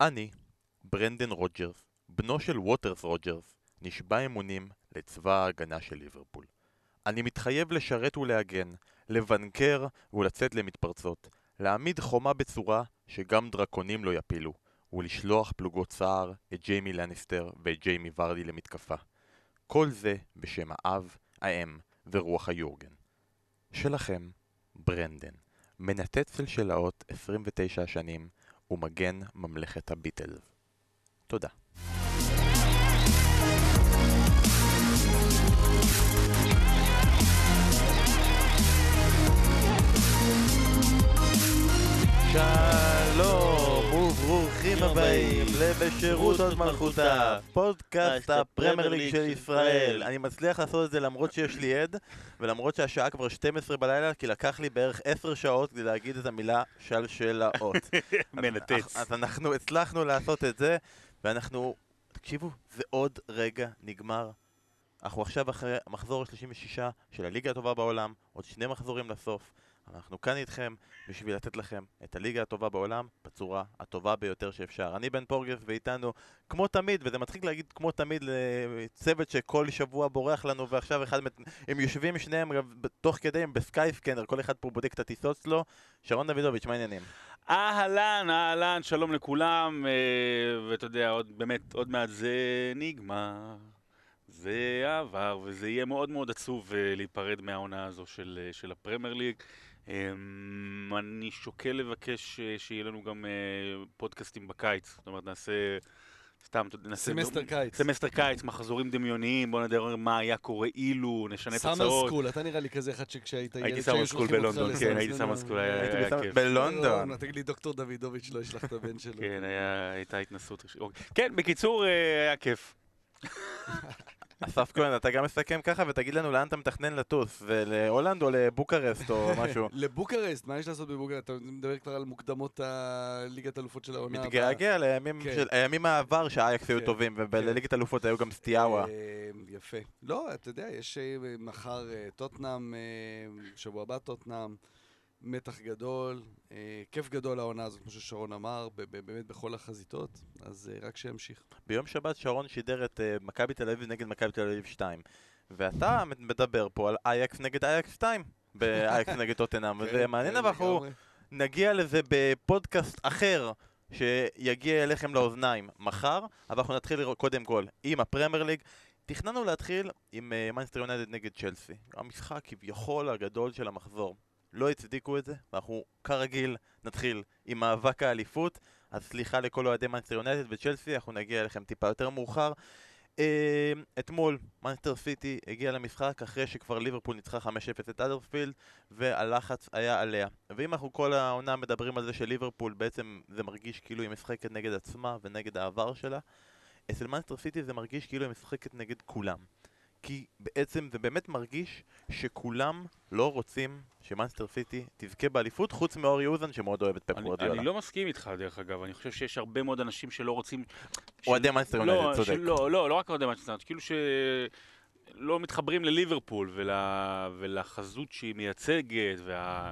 אני, ברנדן רוג'רס, בנו של ווטרס רוג'רס, נשבע אמונים לצבא ההגנה של ליברפול. אני מתחייב לשרת ולהגן, לבנקר ולצאת למתפרצות, להעמיד חומה בצורה שגם דרקונים לא יפילו, ולשלוח פלוגות סער א-לה ג'יימי לניסטר ואת ג'יימי ורדי למתקפה. כל זה בשם האב, האם ורוח היורגן. שלכם, ברנדן, מנתץ של שלאות 29 השנים ומגן ממלכת הביטלס. תודה. שלום וברוכים הבאים לבשירות עוד מלכותה, פודקאסט הפרמייר ליג של ישראל. אני מצליח לעשות את זה למרות שיש לי עד, ולמרות שהשעה כבר 12 בלילה, כי לקח לי בערך 10 שעות כדי להגיד את המילה שלשלאות. מנתץ. אז אנחנו הצלחנו לעשות את זה, ואנחנו, תקשיבו, זה עוד רגע נגמר. אנחנו עכשיו אחרי המחזור ה-36 של הליגה הטובה בעולם, עוד שני מחזורים לסוף. אנחנו כאן איתכם בשביל לתת לכם את הליגה הטובה בעולם בצורה הטובה ביותר שאפשר. אני בן פורגס ואיתנו, כמו תמיד, וזה מצחיק להגיד כמו תמיד לצוות שכל שבוע בורח לנו ועכשיו אחד, הם יושבים שניהם תוך כדי, הם בסקייסקנר, כל אחד פה בודק את הטיסות שלו. שרון דוידוביץ', מה העניינים? אהלן, אהלן, שלום לכולם, אה, ואתה יודע, עוד, באמת, עוד מעט זה נגמר. זה עבר, וזה יהיה מאוד מאוד עצוב אה, להיפרד מהעונה הזו של, אה, של הפרמייר ליג. אמ, אני שוקל לבקש אה, שיהיה לנו גם פודקאסטים בקיץ, זאת אומרת נעשה... סתם, נעשה... סמסטר קיץ. סמסטר קיץ, מחזורים דמיוניים, בוא נדבר מה היה קורה אילו, נשנה תוצאות. summer school, אתה נראה לי כזה אחד שכשהיית ילד... הייתי summer school בלונדון, כן, הייתי summer school, היה כיף. בלונדון. תגיד לי, דוקטור דוידוביץ' לא ישלח את הבן שלו. כן, הייתה התנסות. אוקיי. כן, בקיצור, היה כיף. אסף כהן, אתה גם מסכם ככה ותגיד לנו לאן אתה מתכנן לטוס, ולהולנד או לבוקרסט או משהו. לבוקרסט, מה יש לעשות בבוקרסט? אתה מדבר כבר על מוקדמות הליגת אלופות של העונה. מתגעגע לימים כן. העבר שהאייקס היו כן. טובים, ובליגת כן. אלופות היו גם סטיאווה. אה, יפה. לא, אתה יודע, יש אה, מחר אה, טוטנאם, שבוע הבא טוטנאם. מתח גדול, אה, כיף גדול העונה הזאת, כמו ששרון אמר, באמת בכל החזיתות, אז אה, רק שימשיך. ביום שבת שרון שידר את אה, מכבי תל אביב נגד מכבי תל אביב 2, ואתה מדבר פה על אייקס נגד אייקס 2, באייקס נגד טוטנאם, וזה כן, מעניין, כן, אבל אנחנו נגיע לזה בפודקאסט אחר. שיגיע אליכם לאוזניים מחר, אבל אנחנו נתחיל לראות קודם כל עם הפרמייר ליג. תכננו להתחיל עם מנצ'סטר יונייטד נגד צ'לסי, המשחק כביכול הגדול של המחזור. לא הצדיקו את זה, ואנחנו כרגיל נתחיל עם מאבק האליפות, אז סליחה לכל אוהדי מנצ'סטר יונייטד וצ'לסי, אנחנו נגיע אליכם טיפה יותר מאוחר. אה, אתמול מנצ'סטר סיטי הגיע למשחק אחרי שכבר ליברפול ניצחה 5-0 את האדרספילד והלחץ היה עליה. ואם אנחנו כל העונה מדברים על זה שליברפול בעצם זה מרגיש כאילו היא משחקת נגד עצמה ונגד העבר שלה, אצל מנצ'סטר סיטי זה מרגיש כאילו היא משחקת נגד כולם. כי בעצם זה באמת מרגיש שכולם לא רוצים שמאנסטר סיטי תזכה באליפות, חוץ מאורי אוזן שמאוד אוהב את פפ גוורדיולה. אני לא מסכים איתך דרך אגב, אני חושב שיש הרבה מאוד אנשים שלא רוצים... אוהדי מאנסטר יונייטד, לא, צודק. לא, לא, לא רק אוהדי מאנסטר יונייטד, כאילו ש... לא מתחברים לליברפול ול... ולחזון שהיא מייצגת, וה...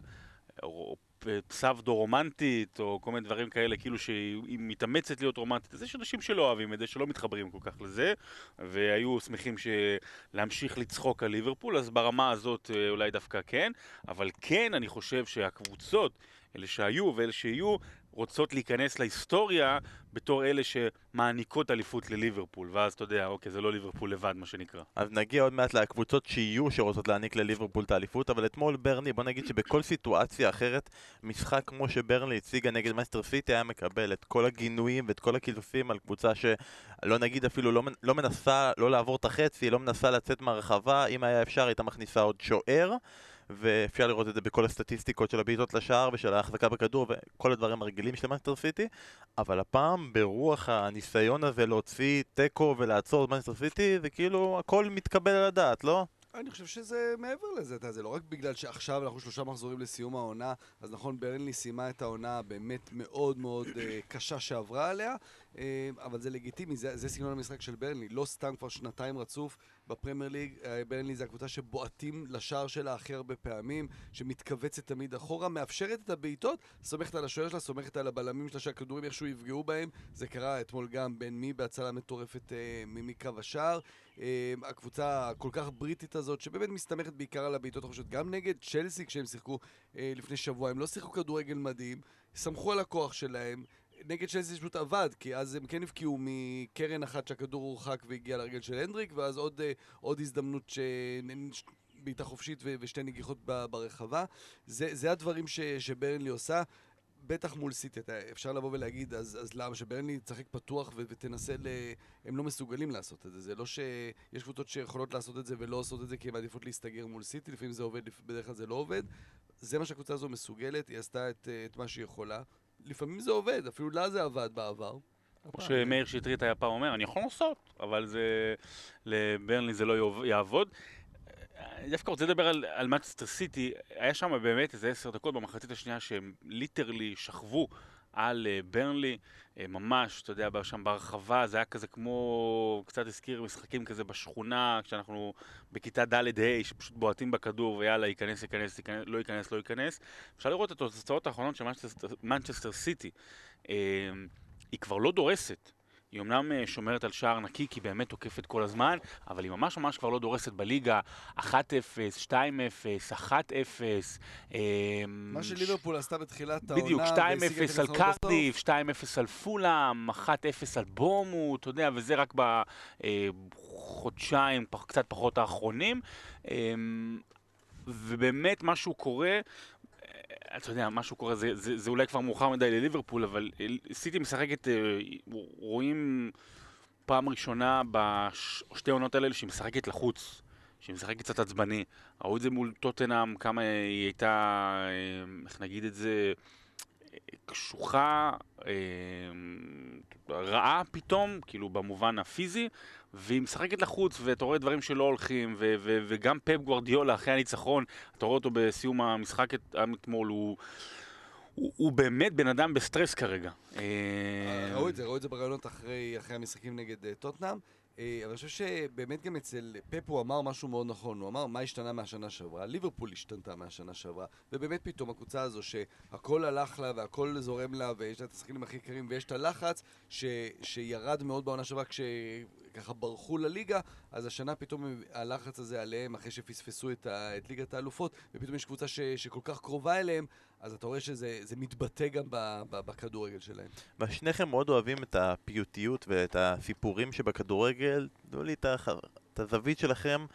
פסאודו-רומנטית, או כל מיני דברים כאלה, כאילו שהיא מתאמצת להיות רומנטית. אז יש אנשים שלא אוהבים את זה, שלא מתחברים כל כך לזה, והיו שמחים להמשיך לצחוק על ליברפול, אז ברמה הזאת אה, אולי דווקא כן, אבל כן, אני חושב שהקבוצות, אלה שהיו ואלה שיהיו, רוצות להיכנס להיסטוריה בתור אלה שמעניקות אליפות לליברפול, ואז אתה יודע, אוקיי, זה לא ליברפול לבד, מה שנקרא. אז נגיע עוד מעט לקבוצות שיהיו שרוצות להעניק לליברפול את האליפות, אבל אתמול ברנלי, בוא נגיד שבכל סיטואציה אחרת, משחק כמו שברנלי הציגה נגד מנצ'סטר סיטי היה מקבל את כל הגינויים ואת כל הקיתונות על קבוצה שלא נגיד אפילו לא, לא מנסה לא לעבור את החצי, לא מנסה לצאת מהרחבה, אם היה אפשר הייתה מכניסה עוד שוער. ואפשר לראות את זה בכל הסטטיסטיקות של הבעיטות לשער ושל ההחזקה בכדור וכל הדברים הרגילים של מנסטר סיטי אבל הפעם ברוח הניסיון הזה להוציא תיקו ולעצור את מנסטר סיטי זה כאילו הכל מתקבל על הדעת, לא? אני חושב שזה מעבר לזה, זה לא רק בגלל שעכשיו אנחנו שלושה מחזורים לסיום העונה, אז נכון, ברנלי סיימה את העונה באמת מאוד מאוד uh, קשה שעברה עליה, אה, אבל זה לגיטימי, זה, זה סגנון המשחק של ברנלי. לא סתם כבר שנתיים רצוף בפרמייר ליג, אה, ברנלי זה הקבוצה שבועטים לשער שלה הכי הרבה פעמים, שמתכווצת תמיד אחורה, מאפשרת את הבעיטות, סומכת על השוער שלה, סומכת על הבלמים שלה, שהכדורים איכשהו יפגעו בהם. זה קרה אתמול גם בין מי בהצלה מטורפת אה, מקו השער. אה, הקבוצה הכל כך בריטית הזאת, שבאמת מסתמכת בעיקר על הבעיטות החופשיות, גם נגד צ'לסי כשהם שיחקו אה, לפני שבוע, הם לא שיחקו כדורגל מדהים, סמכו על הכוח שלהם. נגד צ'לסי זה פשוט עבד, כי אז הם כן הבקיעו מקרן אחת שהכדור הורחק והגיע לרגל של הנדריק, ואז עוד, אה, עוד הזדמנות ש... בעיטה חופשית ו- ושתי נגיחות ברחבה. זה, זה הדברים ש- שברנלי עושה. בטח מול סיטי, אפשר לבוא ולהגיד, אז, אז למה שברנלי תשחק פתוח ו- ותנסה ל... הם לא מסוגלים לעשות את זה. זה לא שיש קבוצות שיכולות לעשות את זה ולא עושות את זה כי הן מעדיפות להסתגר מול סיטי, לפעמים זה עובד, בדרך כלל זה לא עובד. זה מה שהקבוצה הזו מסוגלת, היא עשתה את, את מה שהיא יכולה. לפעמים זה עובד, אפילו לה זה עבד בעבר. כמו שמאיר שטרית היה פעם אומר, אני יכול לעשות, אבל זה... לברנלי זה לא יעבוד. אני דווקא רוצה לדבר על, על מצטר סיטי, היה שם באמת איזה עשר דקות במחצית השנייה שהם ליטרלי שכבו על uh, ברנלי, ממש, אתה יודע, שם ברחבה, זה היה כזה כמו, קצת הזכיר משחקים כזה בשכונה, כשאנחנו בכיתה ד'-ה', שפשוט בועטים בכדור ויאללה, ייכנס, ייכנס, ייכנס, לא ייכנס, לא ייכנס. אפשר לראות את התוצאות האחרונות של מנצ'סטר סיטי. Uh, היא כבר לא דורסת. היא אמנם אה, שומרת על שער נקי, כי באמת תוקפת כל הזמן, אבל היא ממש ממש כבר לא דורסת בליגה. 1-0, 2-0, 1-0. מה שליברפול עשתה בתחילת העונה. בדיוק, 2-0 על קרדיף, 2-0 על פולאם, 1-0 על בומו, אתה יודע, וזה רק בחודשיים, קצת פחות האחרונים. אמ, ובאמת משהו קורה, אתה יודע, משהו קורה, זה, זה, זה אולי כבר מאוחר מדי לליברפול, אבל סיטי משחקת, אה, רואים פעם ראשונה בשתי העונות האלה שהיא משחקת לחוץ, שהיא משחקת קצת עצבני. ראו את זה מול טוטנאם, כמה היא הייתה, אה, איך נגיד את זה, קשוחה, אה, רעה פתאום, כאילו במובן הפיזי, והיא משחקת לחוץ, ואתה רואה דברים שלא הולכים, ו- ו- וגם פפ גוורדיולה אחרי הניצחון, אתה רואה אותו בסיום המשחק אתמול, הוא... הוא, הוא באמת בן אדם בסטרס כרגע. אה, ראו את זה, ראו את זה ברעיונות אחרי, אחרי המשחקים נגד טוטנאם. אה, אבל אני חושב שבאמת גם אצל פפ הוא אמר משהו מאוד נכון, הוא אמר מה השתנה מהשנה שעברה, ליברפול השתנתה מהשנה שעברה, ובאמת פתאום הקבוצה הזו שהכל הלך לה והכל זורם לה ויש לה את השחקנים הכי יקרים ויש את הלחץ ש, שירד מאוד בעונה שעברה כשככה ברחו לליגה, אז השנה פתאום הלחץ הזה עליהם אחרי שפספסו את, ה, את ליגת האלופות, ופתאום יש קבוצה ש, שכל כך קרובה אליהם, אז אתה רואה שזה מתבטא גם בכדורגל שלהם. ושניכם מאוד אוהבים את הפיוטיות ואת הסיפורים שבכדורגל. תנו לי את הזווית שלכם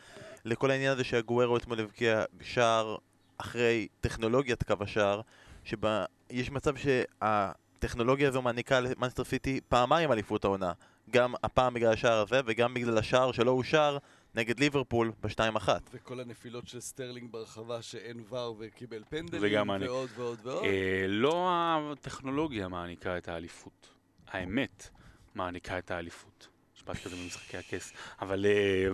לכל העניין הזה שהגוורו אתמול הבקיע שער אחרי טכנולוגיית קו השער, שבה יש מצב שהטכנולוגיה הזו מעניקה למאנסטר סיטי פעמיים אליפות העונה. גם הפעם בגלל השער הזה וגם בגלל השער שלא אושר נגד ליברפול בשתיים אחת. וכל הנפילות של סטרלינג ברחבה שאין VAR וקיבל פנדלים ועוד ועוד ועוד. אה, לא הטכנולוגיה מעניקה את האליפות, האמת מעניקה את האליפות. משפט כזה במשחקי הכס. אבל אה,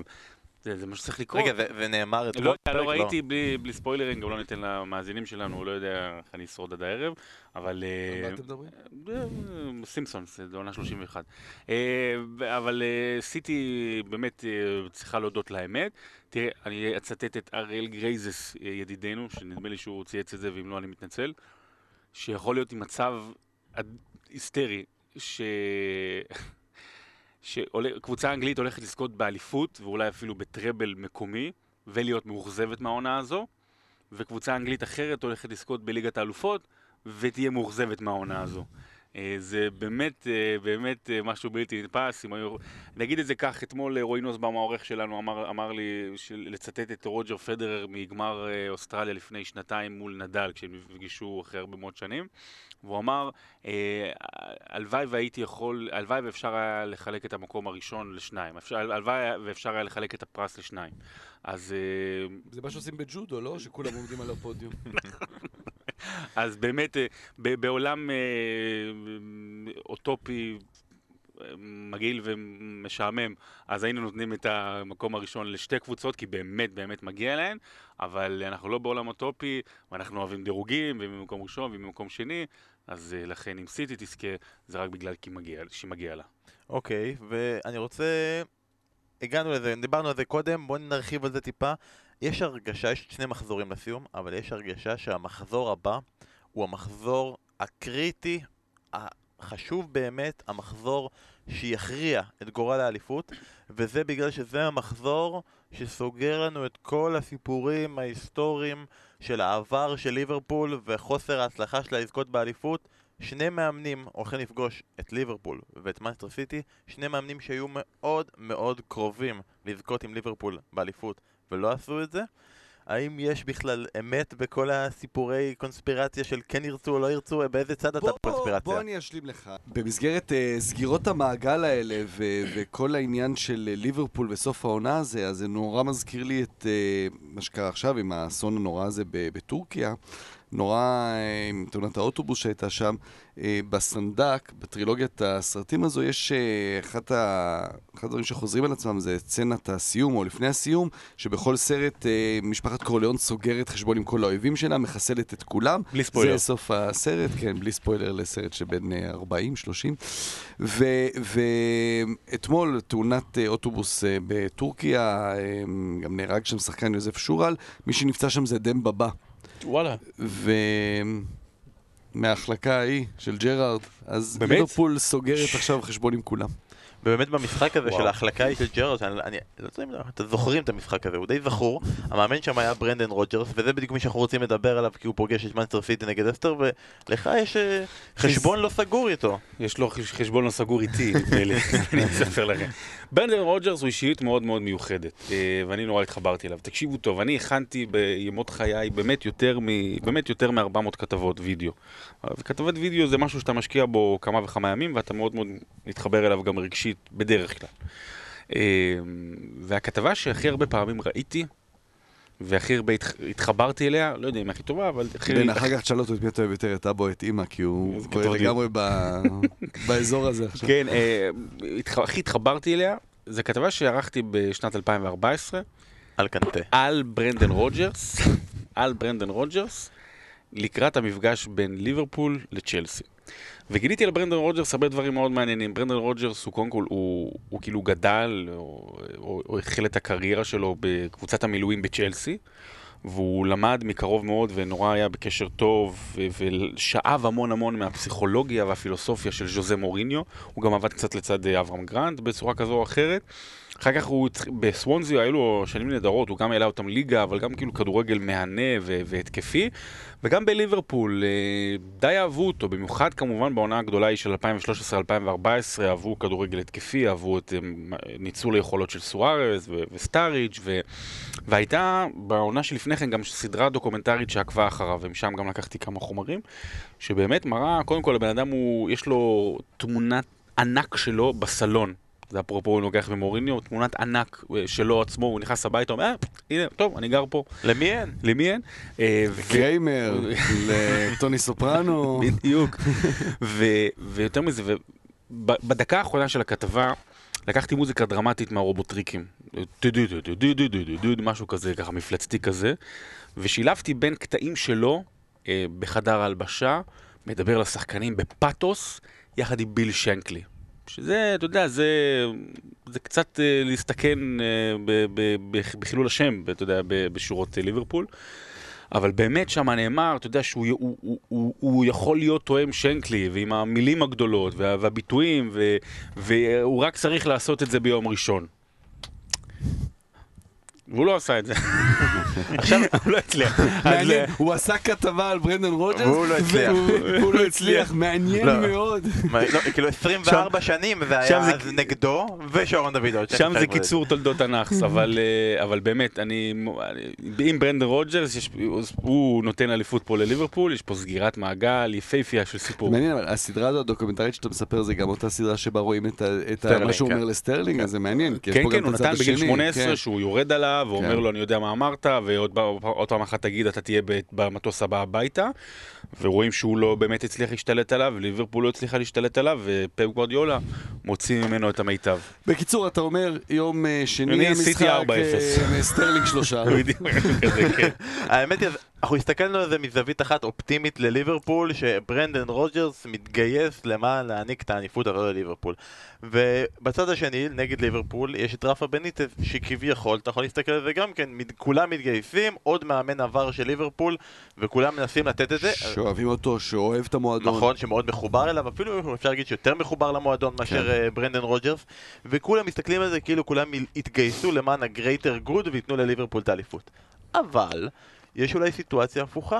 זה, זה מה שצריך לקרות. רגע, זה נאמר אתמול? לא, לא, לא ראיתי בלי, בלי ספוילרים, גם לא ניתן למאזינים שלנו, הוא לא יודע איך אני אשרוד עד הערב, אבל... על מה אה, אתם מדברים? אה, סימפסונס, זה עונה 31. אה, אבל סיטי באמת צריכה להודות לאמת. תראה, אני אצטט את אריאל גרייזס, ידידנו, שנדמה לי שהוא צייץ את זה, ואם לא אני מתנצל, שיכול להיות עם מצב היסטרי, ש... שקבוצה אנגלית הולכת לזכות באליפות, ואולי אפילו בטראבל מקומי, ולהיות מאוכזבת מהעונה הזו, וקבוצה אנגלית אחרת הולכת לזכות בליגת האלופות, ותהיה מאוכזבת מהעונה הזו. אה, זה באמת, אה, באמת אה, משהו בלתי נתפס. אם היו... נגיד את זה כך, אתמול רועי נוסבאום העורך שלנו אמר, אמר לי לצטט את רוג'ר פדרר מגמר אוסטרליה לפני שנתיים מול נדל, כשהם נפגשו אחרי הרבה מאוד שנים. והוא אמר, הלוואי והייתי יכול, הלוואי ואפשר היה לחלק את המקום הראשון לשניים. הלוואי ואפשר היה לחלק את הפרס לשניים. אז... זה מה שעושים בג'ודו, לא? שכולם עומדים על הפודיום. אז באמת, בעולם אוטופי, מגעיל ומשעמם, אז היינו נותנים את המקום הראשון לשתי קבוצות, כי באמת באמת מגיע להן, אבל אנחנו לא בעולם אוטופי, ואנחנו אוהבים דירוגים, וממקום ראשון וממקום שני, אז אה, לכן אם סיטי תזכה, זה רק בגלל שהיא מגיעה לה. אוקיי, ואני רוצה... הגענו לזה, דיברנו על זה קודם, בואו נרחיב על זה טיפה. יש הרגשה, יש שני מחזורים לסיום, אבל יש הרגשה שהמחזור הבא הוא המחזור הקריטי, החשוב באמת, המחזור שיכריע את גורל האליפות, וזה בגלל שזה המחזור שסוגר לנו את כל הסיפורים ההיסטוריים של העבר של ליברפול וחוסר ההצלחה שלה לזכות באליפות. שני מאמנים הולכים לפגוש את ליברפול ואת מנצ'סטר סיטי, שני מאמנים שהיו מאוד מאוד קרובים לזכות עם ליברפול באליפות ולא עשו את זה. האם יש בכלל אמת בכל הסיפורי קונספירציה של כן ירצו או לא ירצו? באיזה צד אתה בקונספירציה? בוא אני אשלים לך. במסגרת אה, סגירות המעגל האלה ו- וכל העניין של אה, ליברפול וסוף העונה הזה, אז זה נורא מזכיר לי את אה, מה שקרה עכשיו עם האסון הנורא הזה בטורקיה. נורא אה, עם תאונת האוטובוס שהייתה שם. אה, בסנדק, בטרילוגיית הסרטים הזו, יש אה, אחד, ה... אחד הדברים שחוזרים על עצמם, זה סצנת הסיום, או לפני הסיום, שבכל סרט משפחת קורליאון סוגרת חשבון עם כל האויבים שלה, מחסלת את כולם. בלי ספוילר. זה סוף הסרט, כן, בלי ספוילר לסרט שבין 40-30. ואתמול, תאונת אוטובוס בטורקיה, גם נהרג שם שחקן יוזף שוראל, מי שנפצע שם זה דמבה בא. וואלה. ומההחלקה ההיא של ג'רארד, אז ליברפול סוגרת עכשיו חשבון עם כולם. ובאמת במשחק הזה של ההחלקה היא של ג'רארד, אני לא יודע אם אתם זוכרים את המשחק הזה, הוא די זכור, המאמן שם היה ברנדן רוג'רס, וזה בדיוק מי שאנחנו רוצים לדבר עליו, כי הוא פוגש את מנצ'סטר סיטי נגד לסטר, ולך יש אה, חשבון לא סגור איתו. יש לו חשבון לא סגור איתי, אני אספר לכם. ברנדן רוג'רס הוא אישיות מאוד מאוד מיוחדת, אה, ואני נורא התחברתי אליו. תקשיבו טוב, אני הכנתי בימות חיי באמת יותר מ-400 כתבות וידאו. וכתבות וידאו זה משהו שאתה משקיע בו כמה וכמה ימים, ואתה מאוד מאוד מתחבר אליו גם רגשית בדרך כלל. אה, והכתבה שהכי הרבה פעמים ראיתי, והכי הרבה התחברתי אליה, לא יודע אם הכי טובה, אבל הכי... בן, אחר כך תשאל אותו את מי אתה אוהב יותר, את אבא או את אימא, כי הוא לגמרי באזור הזה עכשיו. כן, אה, הכי התחברתי אליה, זו כתבה שערכתי בשנת 2014. על קנטה. על ברנדן רוג'רס, על ברנדן רוג'רס, לקראת המפגש בין ליברפול לצ'לסי. וגיליתי על ברנדן רוג'רס הרבה דברים מאוד מעניינים. ברנדן רוג'רס הוא קודם כל, הוא, הוא כאילו גדל, או, או, או התחיל את הקריירה שלו בקבוצת המילואים בצ'לסי, והוא למד מקרוב מאוד ונורא היה בקשר טוב, ושאב המון המון מהפסיכולוגיה והפילוסופיה של ז'וזה מוריניו. הוא גם עבד קצת לצד אברהם גרנט בצורה כזו או אחרת. אחר כך הוא, בסוונזיו היו לו שנים נהדרות, הוא גם העלה אותם ליגה, אבל גם כאילו כדורגל מהנה והתקפי. וגם בליברפול אה, די אהבו אותו, במיוחד כמובן בעונה הגדולה היא של 2013-2014, אהבו כדורגל התקפי, אהבו את אה, ניצול היכולות של סוארז וסטאריג' ו... והייתה בעונה שלפני כן גם סדרה דוקומנטרית שעקבה אחריו, ומשם גם לקחתי כמה חומרים, שבאמת מראה, קודם כל הבן אדם הוא, יש לו תמונת ענק שלו בסלון. זה אפרופו הוא לוקח ממוריניו, תמונת ענק אה, שלו עצמו, הוא נכנס הביתה, אומר, אה, הנה, טוב, אני גר פה. למי אין? למי אין? קריימר, לטוני סופרנו. בדיוק. ויותר מזה, בדקה האחרונה של הכתבה, לקחתי מוזיקה דרמטית מהרובוטריקים. משהו כזה, ככה מפלצתי כזה, ושילבתי בין קטעים שלו אה, בחדר ההלבשה, מדבר לשחקנים בפאתוס, יחד עם ביל שנקלי. שזה, אתה יודע, זה, זה קצת uh, להסתכן uh, בחילול השם, אתה יודע, בשורות uh, ליברפול. אבל באמת שם נאמר, אתה יודע, שהוא הוא, הוא, הוא, הוא יכול להיות תואם שנקלי, ועם המילים הגדולות וה, והביטויים, ו, והוא רק צריך לעשות את זה ביום ראשון. והוא לא עשה את זה. עכשיו, הוא לא הצליח. מעניין, הוא עשה כתבה על ברנדן רוג'רס, והוא לא הצליח. והוא לא הצליח, מעניין לא. מאוד. לא, כאילו 24 שנים זה היה אז נגדו, ושרון דוידוב. שם זה קיצור תולדות הנאחס, אה, אבל באמת, אני, אם ברנדן רוג'רס, הוא נותן אליפות פה לליברפול, יש פה סגירת מעגל יפהפייה של סיפור. מעניין, אבל הסדרה הזו, הדוקומנטרית שאתה מספר, זה גם אותה סדרה שבה רואים את מה שהוא אומר כן. לסטרלינג, אז זה מעניין. כן, כן, הוא נתן בגיל 18 כן. שהוא יורד עליו. ואומר כן. לו, אני יודע מה אמרת, ועוד פעם אחת תגיד, אתה תהיה במטוס הבא הביתה. ורואים שהוא לא באמת הצליח להשתלט עליו, וליברפול לא הצליחה להשתלט עליו, ופפ גווארדיולה מוציא ממנו את המיטב. בקיצור, אתה אומר, יום אה, שני המשחק, אה, סטרלינג שלושה. כן. האמת היא, אנחנו הסתכלנו על זה מזווית אחת אופטימית לליברפול, שברנדן רוג'רס מתגייס למען להעניק את האליפות הזו לליברפול. ובצד השני, נגד ליברפול, יש את רפה בניטס, שכביכול, אתה יכול להסתכל על זה גם כן, כולם מתגייסים, עוד מאמן עבר של ליברפול, וכולם מנסים לתת את זה. שאוהבים אותו, שאוהב את המועדון. נכון, שמאוד מחובר אליו, אפילו אפשר להגיד שיותר מחובר למועדון מאשר כן. ברנדן רוג'רס, וכולם מסתכלים על זה כאילו כולם התגייסו למען ה greater good וייתנו לליברפול את האליפות. אבל... יש אולי סיטואציה הפוכה,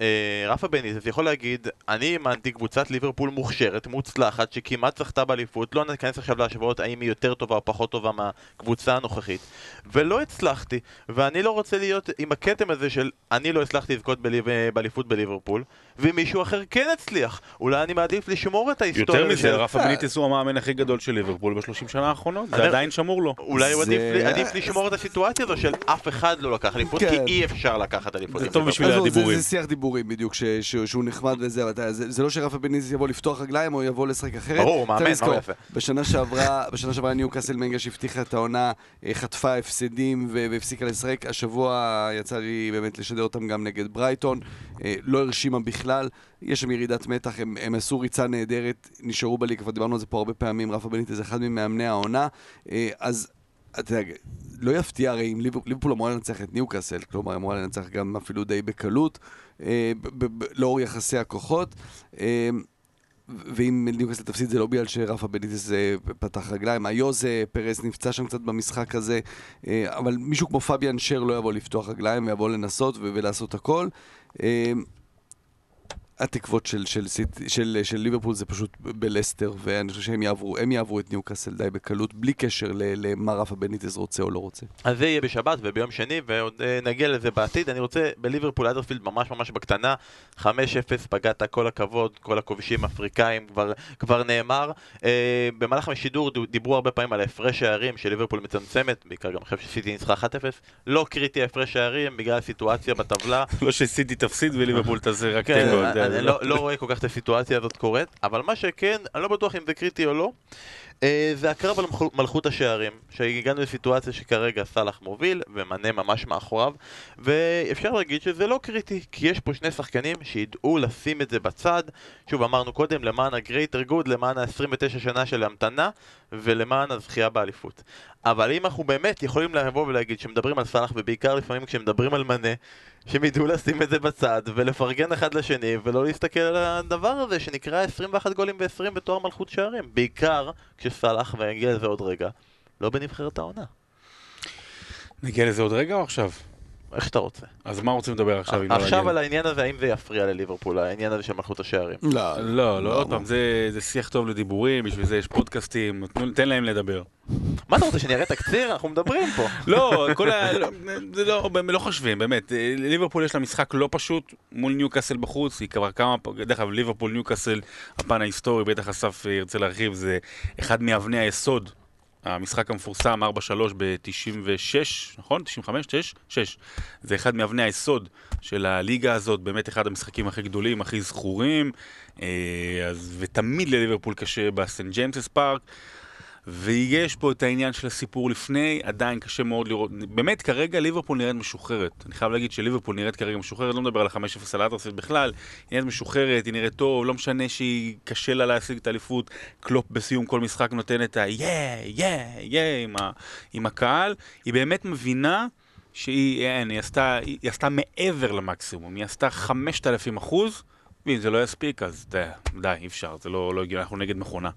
שרפה בניטס יכול להגיד, אני אימנתי קבוצת ליברפול מוכשרת, מוצלחת, שכמעט זכתה באליפות, לא ניכנס עכשיו להשוואות האם היא יותר טובה או פחות טובה מהקבוצה הנוכחית, ולא הצלחתי, ואני לא רוצה להיות עם הכתם הזה של אני לא הצלחתי לזכות באליפות בליברפול, ומישהו אחר כן הצליח. אולי אני מעדיף לשמור את ההיסטוריה יותר מזה, רפה בניטיס הוא המאמן הכי גדול של ליברפול בשלושים שנה האחרונות, זה עדיין שמור לו. אולי הוא עדיף לשמור את הסיטואציה הזו של אף אחד לא לקח אליפות, כי כן. אי אפשר לקחת אליפות. זה טוב בשביל הדיבורים. זה שיח דיבורים בדיוק, שהוא נחמד וזה, זה לא שרפה בניטיס יבוא לפתוח רגליים או יבוא לשחק אחרת. ברור, מאמן, מה יפה. בשנה שעברה, בשנה שעברה ניו קאסל מנגה שהבטיחה את העונה, אה, חטפה הפסדים והפסיקה לשחק. השבוע יצא לי באמת לשדר אותם גם נגד ברייטון, אה, לא הרשימה בכלל. יש שם ירידת מתח, הם, הם עשו ריצה נהדרת, נשארו בליגה, כבר דיברנו על זה פה הרבה פעמים, רפה בניטה זה אחד ממאמני העונה, אה, אז אתה יודע, לא יפתיע הרי אם ליברפול אמורה לנצח את ניוקאסל, כלומר אמורה לנצח גם אפילו די בקלות, אה, לאור יחסי הכוחות. אה, ואם ניוקאסל תפסיד זה לא בגלל שרפה בניטס פתח רגליים, היוזה פרס נפצע שם קצת במשחק הזה, אבל מישהו כמו פביאן שר לא יבוא לפתוח רגליים ויבוא לנסות ולעשות הכל. התקוות של, של, של, של, של ליברפול זה פשוט בלסטר, ואני חושב שהם יעברו, הם יעברו את ניוקאסל די בקלות, בלי קשר למה רפה בניטז רוצה או לא רוצה. אז זה יהיה בשבת וביום שני, ועוד אה, נגיע לזה בעתיד. אני רוצה בליברפול אדרפילד ממש ממש בקטנה, 5-0, פגעת כל הכבוד, כל הכובשים האפריקאים, כבר, כבר נאמר. אה, במהלך השידור דיברו הרבה פעמים על הפרש הערים של ליברפול מצמצמת, בעיקר גם חושב שסיטי ניצחה 1-0. לא קריטי הפרש הערים בגלל הסיטואציה בטבלה. לא שסיטי תפסיד וליברפול תעשה רק כן, תיקו. אני לא, לא רואה כל כך את הסיטואציה הזאת קורית, אבל מה שכן, אני לא בטוח אם זה קריטי או לא, אה, זה הקרב על מלכות השערים, שהגענו לסיטואציה שכרגע סאלח מוביל ומנה ממש מאחוריו, ואפשר להגיד שזה לא קריטי, כי יש פה שני שחקנים שידעו לשים את זה בצד, שוב אמרנו קודם, למען הגרייטר גוד, למען ה-29 שנה של המתנה, ולמען הזכייה באליפות. אבל אם אנחנו באמת יכולים לבוא ולהגיד שמדברים על סאלח, ובעיקר לפעמים כשמדברים על מנה, שהם ידעו לשים את זה בצד ולפרגן אחד לשני ולא להסתכל על הדבר הזה שנקרא 21 גולים ב-20 בתואר מלכות שערים בעיקר כשסלאח, ונגיע לזה עוד רגע, לא בנבחרת העונה. נגיע לזה עוד רגע או עכשיו? איך שאתה רוצה. אז מה רוצים לדבר עכשיו? עכשיו על העניין הזה, האם זה יפריע לליברפול, העניין הזה של מלכות השערים? לא, לא, לא, עוד פעם, זה שיח טוב לדיבורים, בשביל זה יש פודקאסטים, תן להם לדבר. מה אתה רוצה, שאני אראה תקציר? אנחנו מדברים פה. לא, כל ה... זה לא, לא חושבים, באמת. ליברפול יש לה משחק לא פשוט מול ניוקאסל בחוץ, היא כבר כמה... דרך אגב, ליברפול ניוקאסל, הפן ההיסטורי, בטח אסף ירצה להרחיב, זה אחד מאבני היסוד המשחק המפורסם 4-3 ב-96, נכון? 95? 6? 6. זה אחד מאבני היסוד של הליגה הזאת, באמת אחד המשחקים הכי גדולים, הכי זכורים. אה, אז, ותמיד לליברפול קשה בסנט ג'יימסס פארק. ויש פה את העניין של הסיפור לפני, עדיין קשה מאוד לראות. באמת, כרגע ליברפול נראית משוחררת. אני חייב להגיד שליברפול נראית כרגע משוחררת, לא מדבר על ה-5-0 על האדרספילד בכלל, היא נראית משוחררת, היא נראית טוב, לא משנה שהיא קשה לה להשיג את האליפות, קלופ בסיום כל משחק נותן את ה- yeah, yeah, yeah עם הקהל, היא באמת מבינה שהיא, אין, היא עשתה, היא עשתה מעבר למקסימום, היא עשתה 5,000 אחוז, ואם זה לא יספיק, אז די, די, אי אפשר, זה לא, לא הגיע, אנחנו נגד מכונה.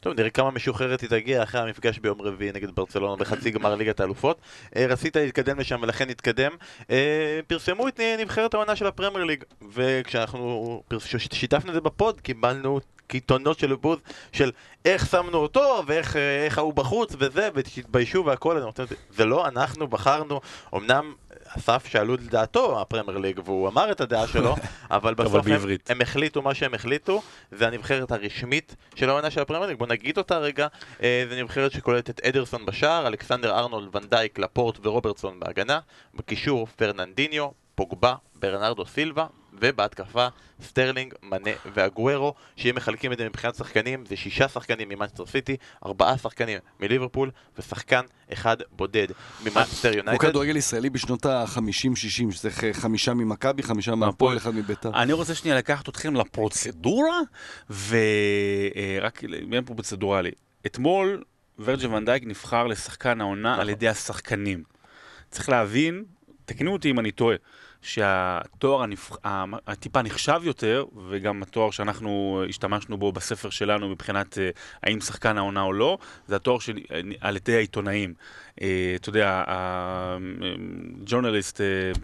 טוב, נראה כמה משוחררת היא תגיע אחרי המפגש ביום רביעי נגד ברצלונה בחצי גמר ליגת האלופות. אה, רצית להתקדם לשם ולכן נתקדם. אה, פרסמו את נבחרת העונה של הפרמייר ליג, וכשאנחנו שיתפנו את זה בפוד, קיבלנו קיתונות של בוז של איך שמנו אותו ואיך אה, ההוא בחוץ וזה, ותתביישו והכל, זה לא אנחנו בחרנו, אמנם אסף שאלו את דעתו הפרמייר ליג והוא אמר את הדעה שלו, אבל בסוף הם, הם החליטו מה שהם החליטו, זה הנבחרת הרשמית של העונה של הפרמייר ליג, בוא נגיד אותה רגע, אה, זו נבחרת שכוללת את אדרסון בשער, אלכסנדר ארנולד, ואן דייק, לפורט ורוברטסון בהגנה, בקישור פרננדיניו, פוגבה, ברנרדו סילבה ובהתקפה, סטרלינג, מנה ואגוורו, שאם מחלקים את זה מבחינת שחקנים, זה שישה שחקנים ממנצ'סטר סיטי, ארבעה שחקנים מליברפול, ושחקן אחד בודד ממנצ'סטר הוא יונייטד. כדורגל ישראלי בשנות ה-50-60, שצריך אה, חמישה ממכבי, חמישה מהפועל, אחד מביתר. אני רוצה שנייה לקחת אתכם לפרוצדורה, ורק בעניין פרוצדורלי. אתמול ורג'ה ונדייק נבחר לשחקן העונה נכון. על ידי השחקנים. צריך להבין, תקנו אותי אם אני טועה, שהתואר. המ- הטיפה נחשב יותר, וגם התואר שאנחנו השתמשנו בו בספר שלנו מבחינת אה, האם שחקן העונה או לא, זה התואר של... אה, על ידי העיתונאים. אה, אתה יודע, ה-journalist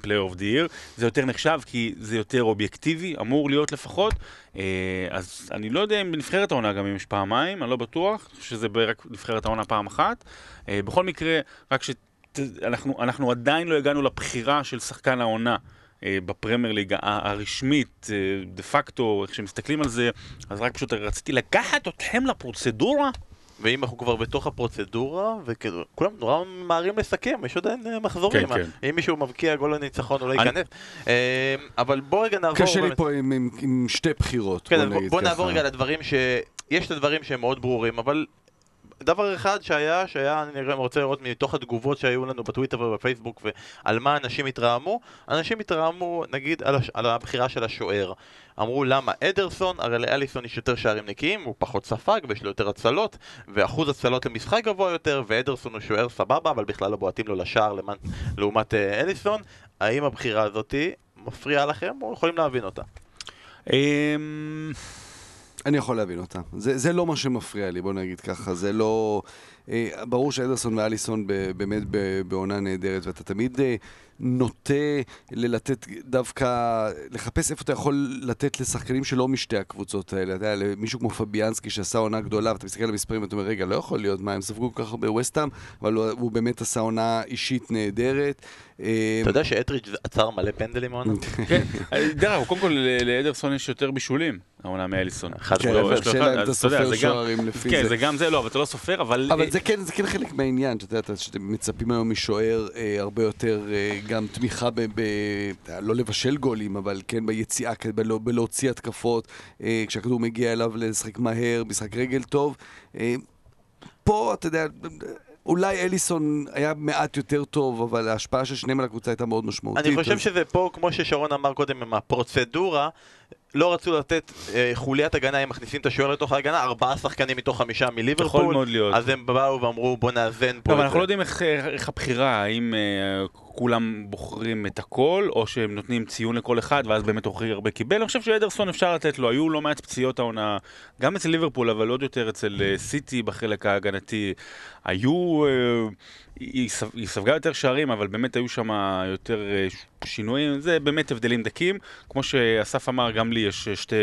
player of the year, זה יותר נחשב כי זה יותר אובייקטיבי, אמור להיות לפחות. אז אני לא יודע אם בנבחרת העונה גם אם יש פעמיים, אני לא בטוח, שזה רק נבחרת העונה פעם אחת. בכל מקרה, רק ש... אנחנו, אנחנו עדיין לא הגענו לבחירה של שחקן העונה אה, בפרמייר ליג הרשמית, אה, דה פקטו, איך שמסתכלים על זה, אז רק פשוט רציתי לקחת אתכם לפרוצדורה. ואם אנחנו כבר בתוך הפרוצדורה, וכאילו, כולם נורא ממהרים לסכם, יש עדיין אה, מחזורים. כן, כן. אם מישהו מבקיע גול לניצחון, הוא לא אני- ייכנס. אה, אבל בוא רגע נעבור... קשה לי פה עם- עם- עם שתי בחירות, כן, בוא בוא. נעבור רגע לדברים ש... יש את הדברים שהם מאוד ברורים, אבל דבר אחד שהיה, שהיה, אני רוצה לראות מתוך התגובות שהיו לנו בטוויטר ובפייסבוק ועל מה אנשים התרעמו, אנשים התרעמו נגיד על, הש... על הבחירה של השוער. אמרו למה אדרסון, הרי לאליסון יש יותר שערים נקיים, הוא פחות ספג ויש לו יותר הצלות, ואחוז הצלות למשחק גבוה יותר, ואדרסון הוא שוער סבבה, אבל בכלל לא בועטים לו לשער למען, לעומת אה, אליסון. האם הבחירה הזאתי מפריעה לכם או יכולים להבין אותה? אני יכול להבין אותה. זה, זה לא מה שמפריע לי, בוא נגיד ככה. זה לא... אה, ברור שאדרסון ואליסון ב, באמת ב, בעונה נהדרת, ואתה תמיד אה, נוטה ללתת דווקא, לחפש איפה אתה יכול לתת לשחקנים שלא משתי הקבוצות האלה. אתה יודע, למישהו כמו פביאנסקי שעשה עונה גדולה, ואתה מסתכל על המספרים ואתה אומר, רגע, לא יכול להיות, מה, הם ספגו כל כך הרבה ווסטהאם, אבל הוא, הוא באמת עשה עונה אישית נהדרת. אה, אתה יודע שאתריץ' עצר מלא פנדלים העונה? כן, אה, דרך אגב, קודם כל לאדרסון יש יותר בישולים, העונה מאליסון. כן, אבל אחד, אם אתה סופר שוערים לפי כן, זה. זה גם זה, לא, אבל אתה לא סופר, אבל... זה כן, זה כן חלק מהעניין, אתה יודע, שאתם מצפים היום משוער אה, הרבה יותר אה, גם תמיכה ב... ב לא לבשל גולים, אבל כן ביציאה, בלא, בלהוציא התקפות, אה, כשהכדור מגיע אליו לשחק מהר, משחק רגל טוב. אה, פה, אתה יודע, אולי אליסון היה מעט יותר טוב, אבל ההשפעה של שניהם על הקבוצה הייתה מאוד משמעותית. אני חושב אז- שזה פה, כמו ששרון אמר קודם, עם הפרוצדורה, לא רצו לתת אה, חוליית הגנה, הם מכניסים את השוער לתוך ההגנה, ארבעה שחקנים מתוך חמישה מליברפול. אז הם באו ואמרו בוא נאזן פה. אבל אנחנו זה." לא יודעים איך, איך הבחירה, האם אה, כולם בוחרים את הכל, או שהם נותנים ציון לכל אחד, ואז באמת הכי הרבה קיבל. אני חושב שאדרסון אפשר לתת לו, היו לא מעט פציעות העונה, גם אצל ליברפול, אבל עוד יותר אצל אה, סיטי בחלק ההגנתי. היו, אה, היא, היא ספגה יותר שערים, אבל באמת היו שם יותר אה, שינויים, זה באמת הבדלים דקים. כמו שאסף אמר, גם לי יש אה, שתי...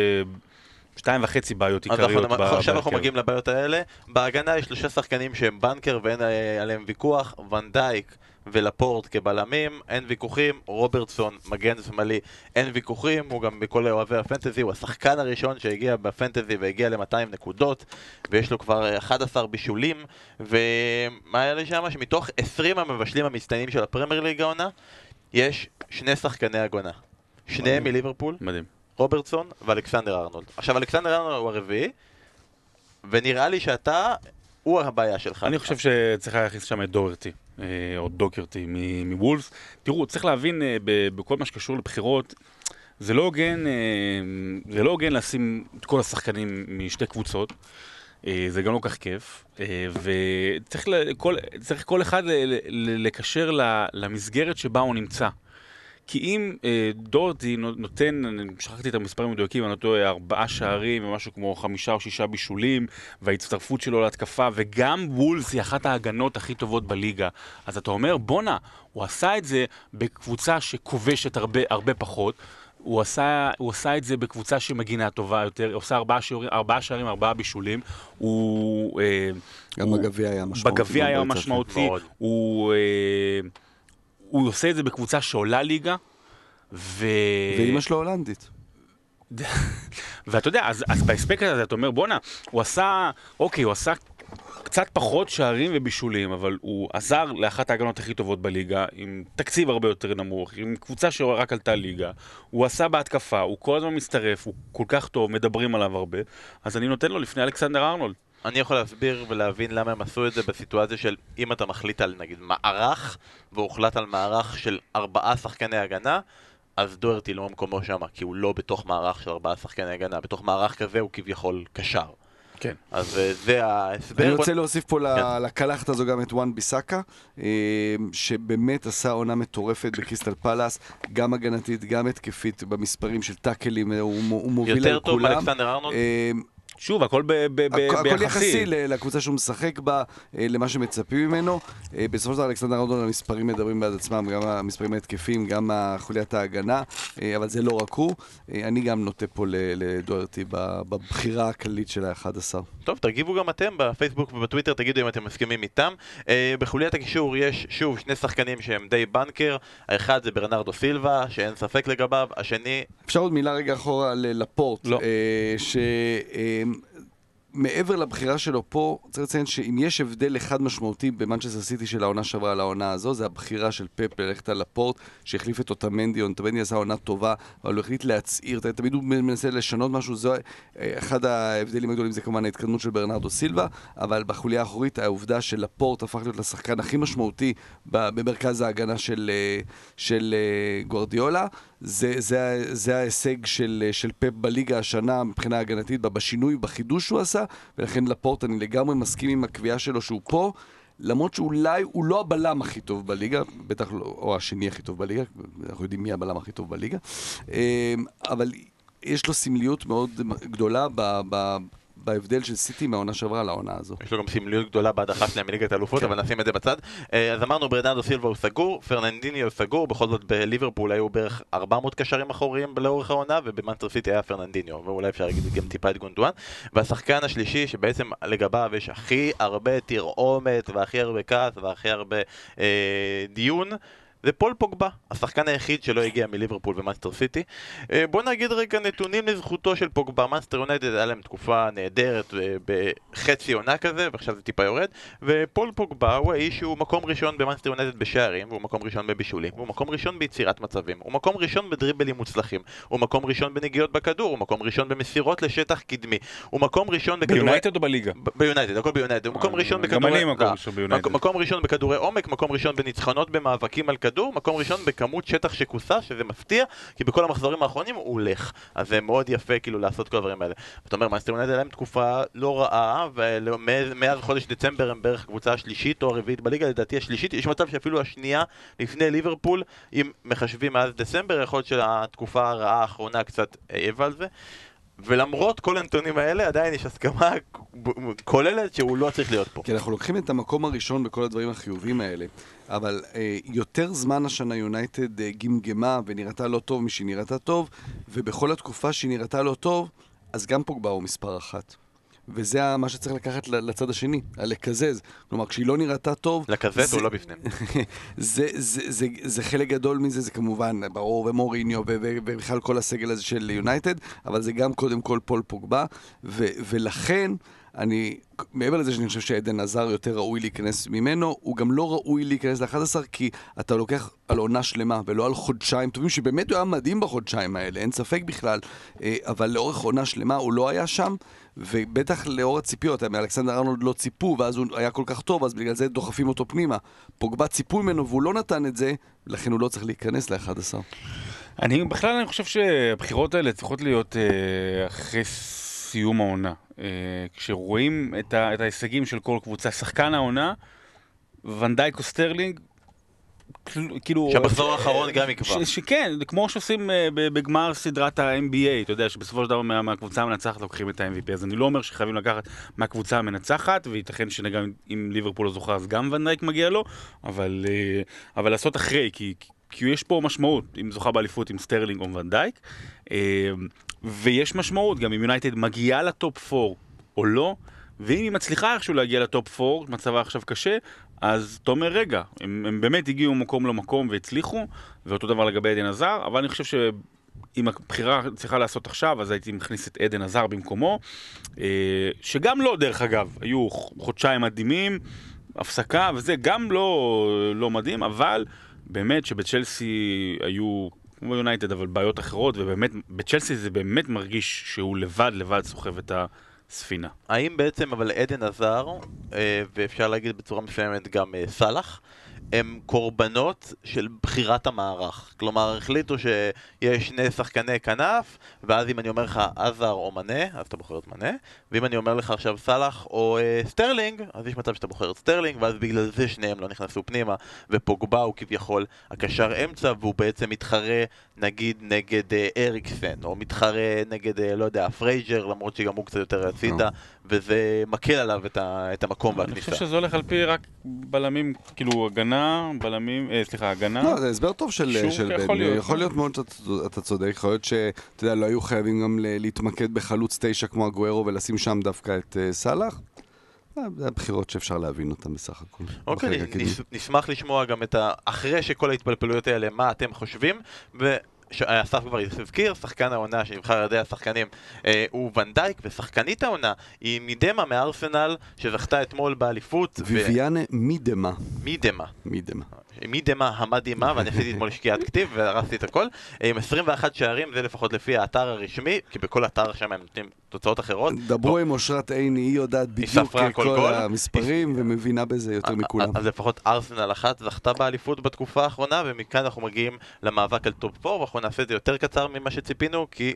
שתיים וחצי בעיות אז עיקריות ב- עכשיו אנחנו. מגיעים לבעיות האלה. בהגנה יש שלושה שחקנים שהם בנקר ואין אה, עליהם ויכוח, ונדייק ולפורט כבלמים, אין ויכוחים, רוברטסון, מגן שמאלי, אין ויכוחים, הוא גם בכל אוהבי הפנטזי, הוא השחקן הראשון שהגיע בפנטזי והגיע ל-200 נקודות, ויש לו כבר אה, 11 בישולים, ומה היה לי שם? שמתוך 20 המבשלים המצטיינים של הפרמייר ליג העונה, יש שני שחקני הגנה. שניהם. מליברפול, מדהים. רוברטסון ואלכסנדר ארנולד. עכשיו, אלכסנדר ארנולד הוא הרביעי, ונראה לי שאתה, הוא הבעיה שלך. אני חושב שצריך להכניס שם את דוורטי, אה, או דוקרטי מ- מוולס. תראו, צריך להבין אה, בכל מה שקשור לבחירות, זה לא הוגן, אה, זה לא הוגן לשים את כל השחקנים משתי קבוצות. אה, זה גם לא כך כיף, אה, וצריך כל, כל אחד לקשר למסגרת שבה הוא נמצא. כי אם אה, דורטי נו- נותן, אני שכחתי את המספרים המדויקים, אני לא טועה, ארבעה שערים ומשהו כמו חמישה או שישה בישולים, וההצטרפות שלו להתקפה, וגם וולס היא אחת ההגנות הכי טובות בליגה. אז אתה אומר, בואנה, הוא עשה את זה בקבוצה שכובשת הרבה, הרבה פחות. הוא עשה, הוא עשה את זה בקבוצה שמגינה טובה יותר, הוא עושה ארבעה שערים, ארבעה, שערים, ארבעה בישולים. הוא... אה, גם בגביע היה משמעותי. בגביע היה. משמעותי. הוא, אה, הוא עושה את זה בקבוצה שעולה ליגה, ו... ואימא שלו הולנדית. ואתה יודע, אז, אז בהספק הזה אתה אומר, בואנה, הוא עשה, אוקיי, הוא עשה קצת פחות שערים ובישולים, אבל הוא עזר לאחת ההגנות הכי טובות בליגה, עם תקציב הרבה יותר נמוך, עם קבוצה שרק עלתה ליגה. הוא עשה בהתקפה, הוא כל הזמן מצטרף, הוא כל כך טוב, מדברים עליו הרבה, אז אני נותן לו לפני אלכסנדר ארנולד. אני יכול להסביר ולהבין למה הם עשו את זה בסיטואציה של אם אתה מחליט על נגיד מערך, והוחלט על מערך של ארבעה שחקני הגנה, אז דוארטי לא במקומו שם, כי הוא לא בתוך מערך של ארבעה שחקני הגנה, בתוך מערך כזה הוא כביכול קשר. כן. אז אה, זה ההסבר. אני רוצה להוסיף פה כן. לקלחת הזו גם את וואן ביסאקה, אה, שבאמת עשה עונה מטורפת בקריסטל פלאס, גם הגנתית, גם התקפית, במספרים של טאקלים, הוא מוביל על כולם. יותר טוב מאלכסנדר ארנולד? שוב, הכל ביחסי. הכל יחסי לקבוצה שהוא משחק בה, אה, למה שמצפים ממנו. אה, בסופו של דבר אלכסנדר ארדון המספרים מדברים בעד עצמם, גם המספרים ההתקפים, גם חוליית ההגנה, אה, אבל זה לא רק הוא. אני גם נוטה פה לדוארטי בבחירה הכללית של ה-11. טוב, תגיבו גם אתם בפייסבוק ובטוויטר, תגידו אם אתם מסכימים איתם. בחוליית הקישור יש, שוב, שני שחקנים שהם די בנקר. האחד זה ברנרדו סילבה, שאין ספק לגביו. השני... אפשר עוד מילה רגע אחורה לפורט. לא. ש... מעבר לבחירה שלו פה, צריך לציין שאם יש הבדל אחד משמעותי במנצ'סטר סיטי של העונה שעברה על העונה הזו, זה הבחירה של פפ ללכת על הפורט, שהחליף את אוטמנדי, אוטמנדי עשה עונה טובה, אבל הוא החליט להצעיר, תמיד הוא מנסה לשנות משהו, זה אה, אחד ההבדלים הגדולים זה כמובן ההתקדמות של ברנרדו סילבה, אבל בחוליה האחורית העובדה של הפורט הפך להיות לשחקן הכי משמעותי במרכז ההגנה של, אה, של אה, גורדיולה. זה, זה, זה ההישג של, של פפ בליגה השנה מבחינה הגנתית, בשינוי, בחידוש שהוא עשה, ולכן לפורט אני לגמרי מסכים עם הקביעה שלו שהוא פה. למרות שאולי הוא לא הבלם הכי טוב בליגה, בטח לא, או השני הכי טוב בליגה, אנחנו יודעים מי הבלם הכי טוב בליגה, אמ, אבל יש לו סמליות מאוד גדולה ב, ב, בהבדל של סיטי מהעונה שעברה לעונה הזו. יש לו גם סמליות גדולה בהדחה שלהם מליגת האלופות, כן. אבל נשים את זה בצד. אה, אז אמרנו ברנרדו סילבה הוא סגור, פרננדיניו סגור, בכל זאת בליברפול היו בערך 400 קשרים אחוריים לאורך העונה, ובמאנסטר סיטי היה פרננדיניו, ואולי אפשר להגיד גם טיפה את גונדואן. והשחקן השלישי, שבעצם לגביו יש הכי הרבה תרעומת, והכי הרבה כעס, והכי הרבה אה, דיון, זה פול פוגבה, השחקן היחיד שלא הגיע מליברפול ומנצ'סטר סיטי. אה, בוא נגיד רגע נתונים לזכותו של פוגבה, מנצ'סטר יונייטד היה להם תקופה נהדרת אה, בחצי עונה כזה, ועכשיו זה טיפה יורד, ופול פוגבה הוא האיש שהוא מקום ראשון במנצ'סטר יונייטד בשערים, והוא מקום ראשון בבישולים, והוא מקום ראשון ביצירת מצבים, הוא מקום ראשון בדריבלים מוצלחים, הוא מקום ראשון בנגיעות בכדור, הוא מקום ראשון במסירות לשטח קדמי, הוא מקום ראשון בכדורי... ביונייטד או בליגה? ביונייטד, הכל ביונייטד, הוא מקום ראשון בכדורי... מקום ראשון בכדורי עומק, מקום ראשון בניצחונות במאבקים על כדור, מקום ראשון בכמות שטח שכוסה, שזה מפתיע, כי בכל המחזורים האחרונים הוא הולך. אז זה מאוד יפה כאילו לעשות כל הדברים האלה. אתה אומר, מנצ'סטר יונייטד להם תקופה לא רעה, ומאז חודש דצמבר הם בערך הקבוצה השלישית או הרביעית בליגה, לדעתי השלישית, יש מצב שאפילו השנייה לפני ליברפול, אם מחשבים מאז דצמבר, יכול להיות שהתקופה הרעה האחרונה קצת העיבה על זה. ולמרות כל הנתונים האלה, עדיין יש הסכמה כוללת שהוא לא צריך להיות פה. כי אנחנו לוקחים את המקום הראשון בכל הדברים החיובים האלה, אבל אה, יותר זמן השנה יונייטד אה, גמגמה ונראתה לא טוב משהיא נראתה טוב, ובכל התקופה שהיא נראתה לא טוב, אז גם פוגבה הוא מספר אחת. וזה מה שצריך לקחת לצד השני, לקזז. כלומר, כשהיא לא נראתה טוב... לקזז או לא בפנים. זה, זה, זה, זה, זה חלק גדול מזה, זה כמובן ברור, ומוריניו, ובכלל כל הסגל הזה של יונייטד, אבל זה גם קודם כל פול פוגבה, ו, ולכן... אני, מעבר לזה שאני חושב שעדן עזר יותר ראוי להיכנס ממנו, הוא גם לא ראוי להיכנס ל-11 כי אתה לוקח על עונה שלמה ולא על חודשיים טובים, שבאמת הוא היה מדהים בחודשיים האלה, אין ספק בכלל, אה, אבל לאורך עונה שלמה הוא לא היה שם, ובטח לאור הציפיות, מאלכסנדר ארנולד לא ציפו, ואז הוא היה כל כך טוב, אז בגלל זה דוחפים אותו פנימה. פוגבה ציפו ממנו והוא לא נתן את זה, לכן הוא לא צריך להיכנס ל-11. אני בכלל אני חושב שהבחירות האלה צריכות להיות אה, אחרי סיום העונה. אה, כשרואים את, ה, את ההישגים של כל קבוצה, שחקן העונה, ואן דייק או סטרלינג, כאילו... שהמחזור האחרון גם יקבע. שכן, כמו שעושים uh, בגמר סדרת ה-NBA, אתה יודע, שבסופו של דבר מה, מהקבוצה המנצחת לוקחים את ה-MVP, אז אני לא אומר שחייבים לקחת מהקבוצה המנצחת, וייתכן שגם אם ליברפול לא זוכה אז גם ואן דייק מגיע לו, אבל, אבל לעשות אחרי, כי, כי יש פה משמעות, אם זוכה באליפות עם סטרלינג או ואן דייק, ויש משמעות, גם אם יונייטד מגיעה ל top 4 או לא, ואם היא מצליחה איכשהו להגיע ל top 4, מצבה עכשיו קשה, אז אתה אומר, רגע, הם, הם באמת הגיעו ממקום למקום והצליחו, ואותו דבר לגבי אדן הזאר, אבל אני חושב אם הבחירה צריכה לעשות עכשיו, אז הייתי מכניס את אדן הזאר במקומו, אה, שגם לא, דרך אגב, היו חודשיים מדהימים, הפסקה וזה, גם לא, לא מדהים, אבל באמת שבצ'לסי היו, כמו יונייטד, אבל בעיות אחרות, ובאמת, בצ'לסי זה באמת מרגיש שהוא לבד, לבד סוחב את הספינה. האם בעצם, אבל עדן עזר, אה, ואפשר להגיד בצורה מסוימת גם אה, סאלח, הם קורבנות של בחירת המערך. כלומר, החליטו שיש שני שחקני כנף, ואז אם אני אומר לך עזר או מנה, אז אתה בוחר את מנה, ואם אני אומר לך עכשיו סאלח או אה, סטרלינג, אז יש מצב שאתה בוחר את סטרלינג, ואז בגלל זה שניהם לא נכנסו פנימה, ופוגבה הוא כביכול הקשר אמצע, והוא בעצם מתחרה נגיד נגד אה, אריקסן, או מתחרה נגד, אה, לא יודע, פרייג'ר, למרות שגם הוא קצת יותר הצידה, וזה מקל עליו את, ה, את המקום והכניסה. אני חושב שזה הולך על פי רק בלמים, כאילו הגנה, בלמים, אה, סליחה, הגנה. לא, זה הסבר טוב של, של בן. יכול להיות, יכול להיות מאוד שאתה צודק, יכול להיות שאתה יודע, לא היו חייבים גם להתמקד בחלוץ תשע כמו אגוארו ולשים שם דווקא את אה, סאלח. אה, זה הבחירות שאפשר להבין אותן בסך הכל. אוקיי, נשמח לשמוע גם את ה... אחרי שכל ההתפלפלויות האלה, מה אתם חושבים, ו... אסף כבר הזכיר, שחקן העונה שנבחר על ידי השחקנים אה, הוא ונדייק, ושחקנית העונה היא מידמה מארסנל, שזכתה אתמול באליפות. ויביאנה ו... מידמה. מידמה. מידמה. מדמה המדהימה, ואני עשיתי אתמול שקיעת כתיב והרסתי את הכל. עם 21 שערים, זה לפחות לפי האתר הרשמי, כי בכל אתר שם הם נותנים תוצאות אחרות. דברו עם אושרת עיני, היא יודעת בדיוק כל המספרים ומבינה בזה יותר מכולם. אז לפחות ארסנל אחת זכתה באליפות בתקופה האחרונה, ומכאן אנחנו מגיעים למאבק על טופ 4, ואנחנו נעשה את זה יותר קצר ממה שציפינו, כי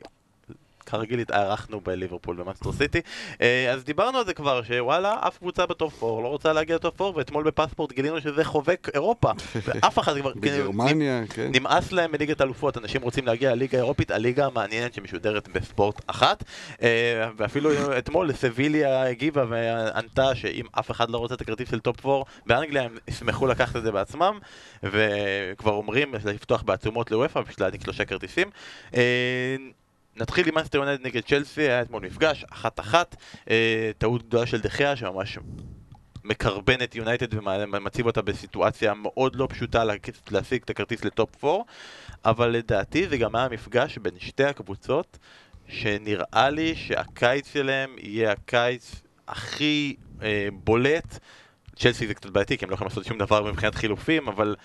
כרגיל התארחנו בליברפול ומנצ'סטר סיטי. אה, אז דיברנו על זה כבר, שוואלה, אף קבוצה בטופ 4 לא רוצה להגיע לטופ 4 ואתמול בפספורט גילינו שזה חובק אירופה. ואף אחד כבר... בגרמניה, כן. נמאס להם מליגת אלופות, אנשים רוצים להגיע לליגה האירופית, הליגה המעניינת שמשודרת בספורט אחת. אה, ואפילו אתמול סביליה הגיבה וענתה שאם אף אחד לא רוצה את הכרטיס של טופ 4 באנגליה הם ישמחו לקחת את זה בעצמם וכבר אומרים לפתוח בעצומות לאופ"א בשביל להעניק שלושה כרטיסים. אה, נתחיל עם מאנסטר יונד נגד צ'לסי, היה אתמול מפגש, אחת אחת, אה, טעות גדולה של דה חאה שממש מקרבן את יונייטד ומציב אותה בסיטואציה מאוד לא פשוטה להשיג את הכרטיס לטופ 4 אבל לדעתי זה גם היה מפגש בין שתי הקבוצות שנראה לי שהקיץ שלהם יהיה הקיץ הכי אה, בולט. צ'לסי זה קצת בעייתי כי הם לא יכולים לעשות שום דבר מבחינת חילופים אבל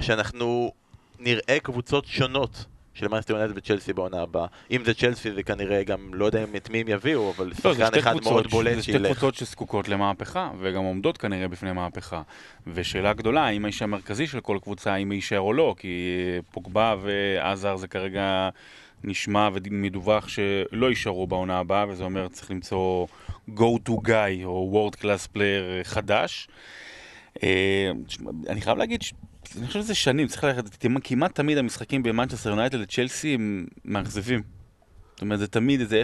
שאנחנו נראה קבוצות שונות של מנסטר יונטד וצ'לסי בעונה הבאה. אם זה צ'לסי זה כנראה גם, לא יודע אם את מי הם יביאו, אבל לא, שחקן אחד מאוד בולט שילך. זה שתי קבוצות שזקוקות למהפכה, וגם עומדות כנראה בפני מהפכה. ושאלה גדולה, האם האיש המרכזי של כל קבוצה, האם יישאר או לא, כי פוגבה ועזר זה כרגע נשמע ומדווח שלא יישארו בעונה הבאה, וזה אומר צריך למצוא go to guy או word class player חדש. אה, אני חייב להגיד אני חושב שזה שנים, צריך ללכת, כמעט תמיד המשחקים במנצ'סטר יונייטד לצ'לסי הם מאכזבים. זאת אומרת, זה תמיד איזה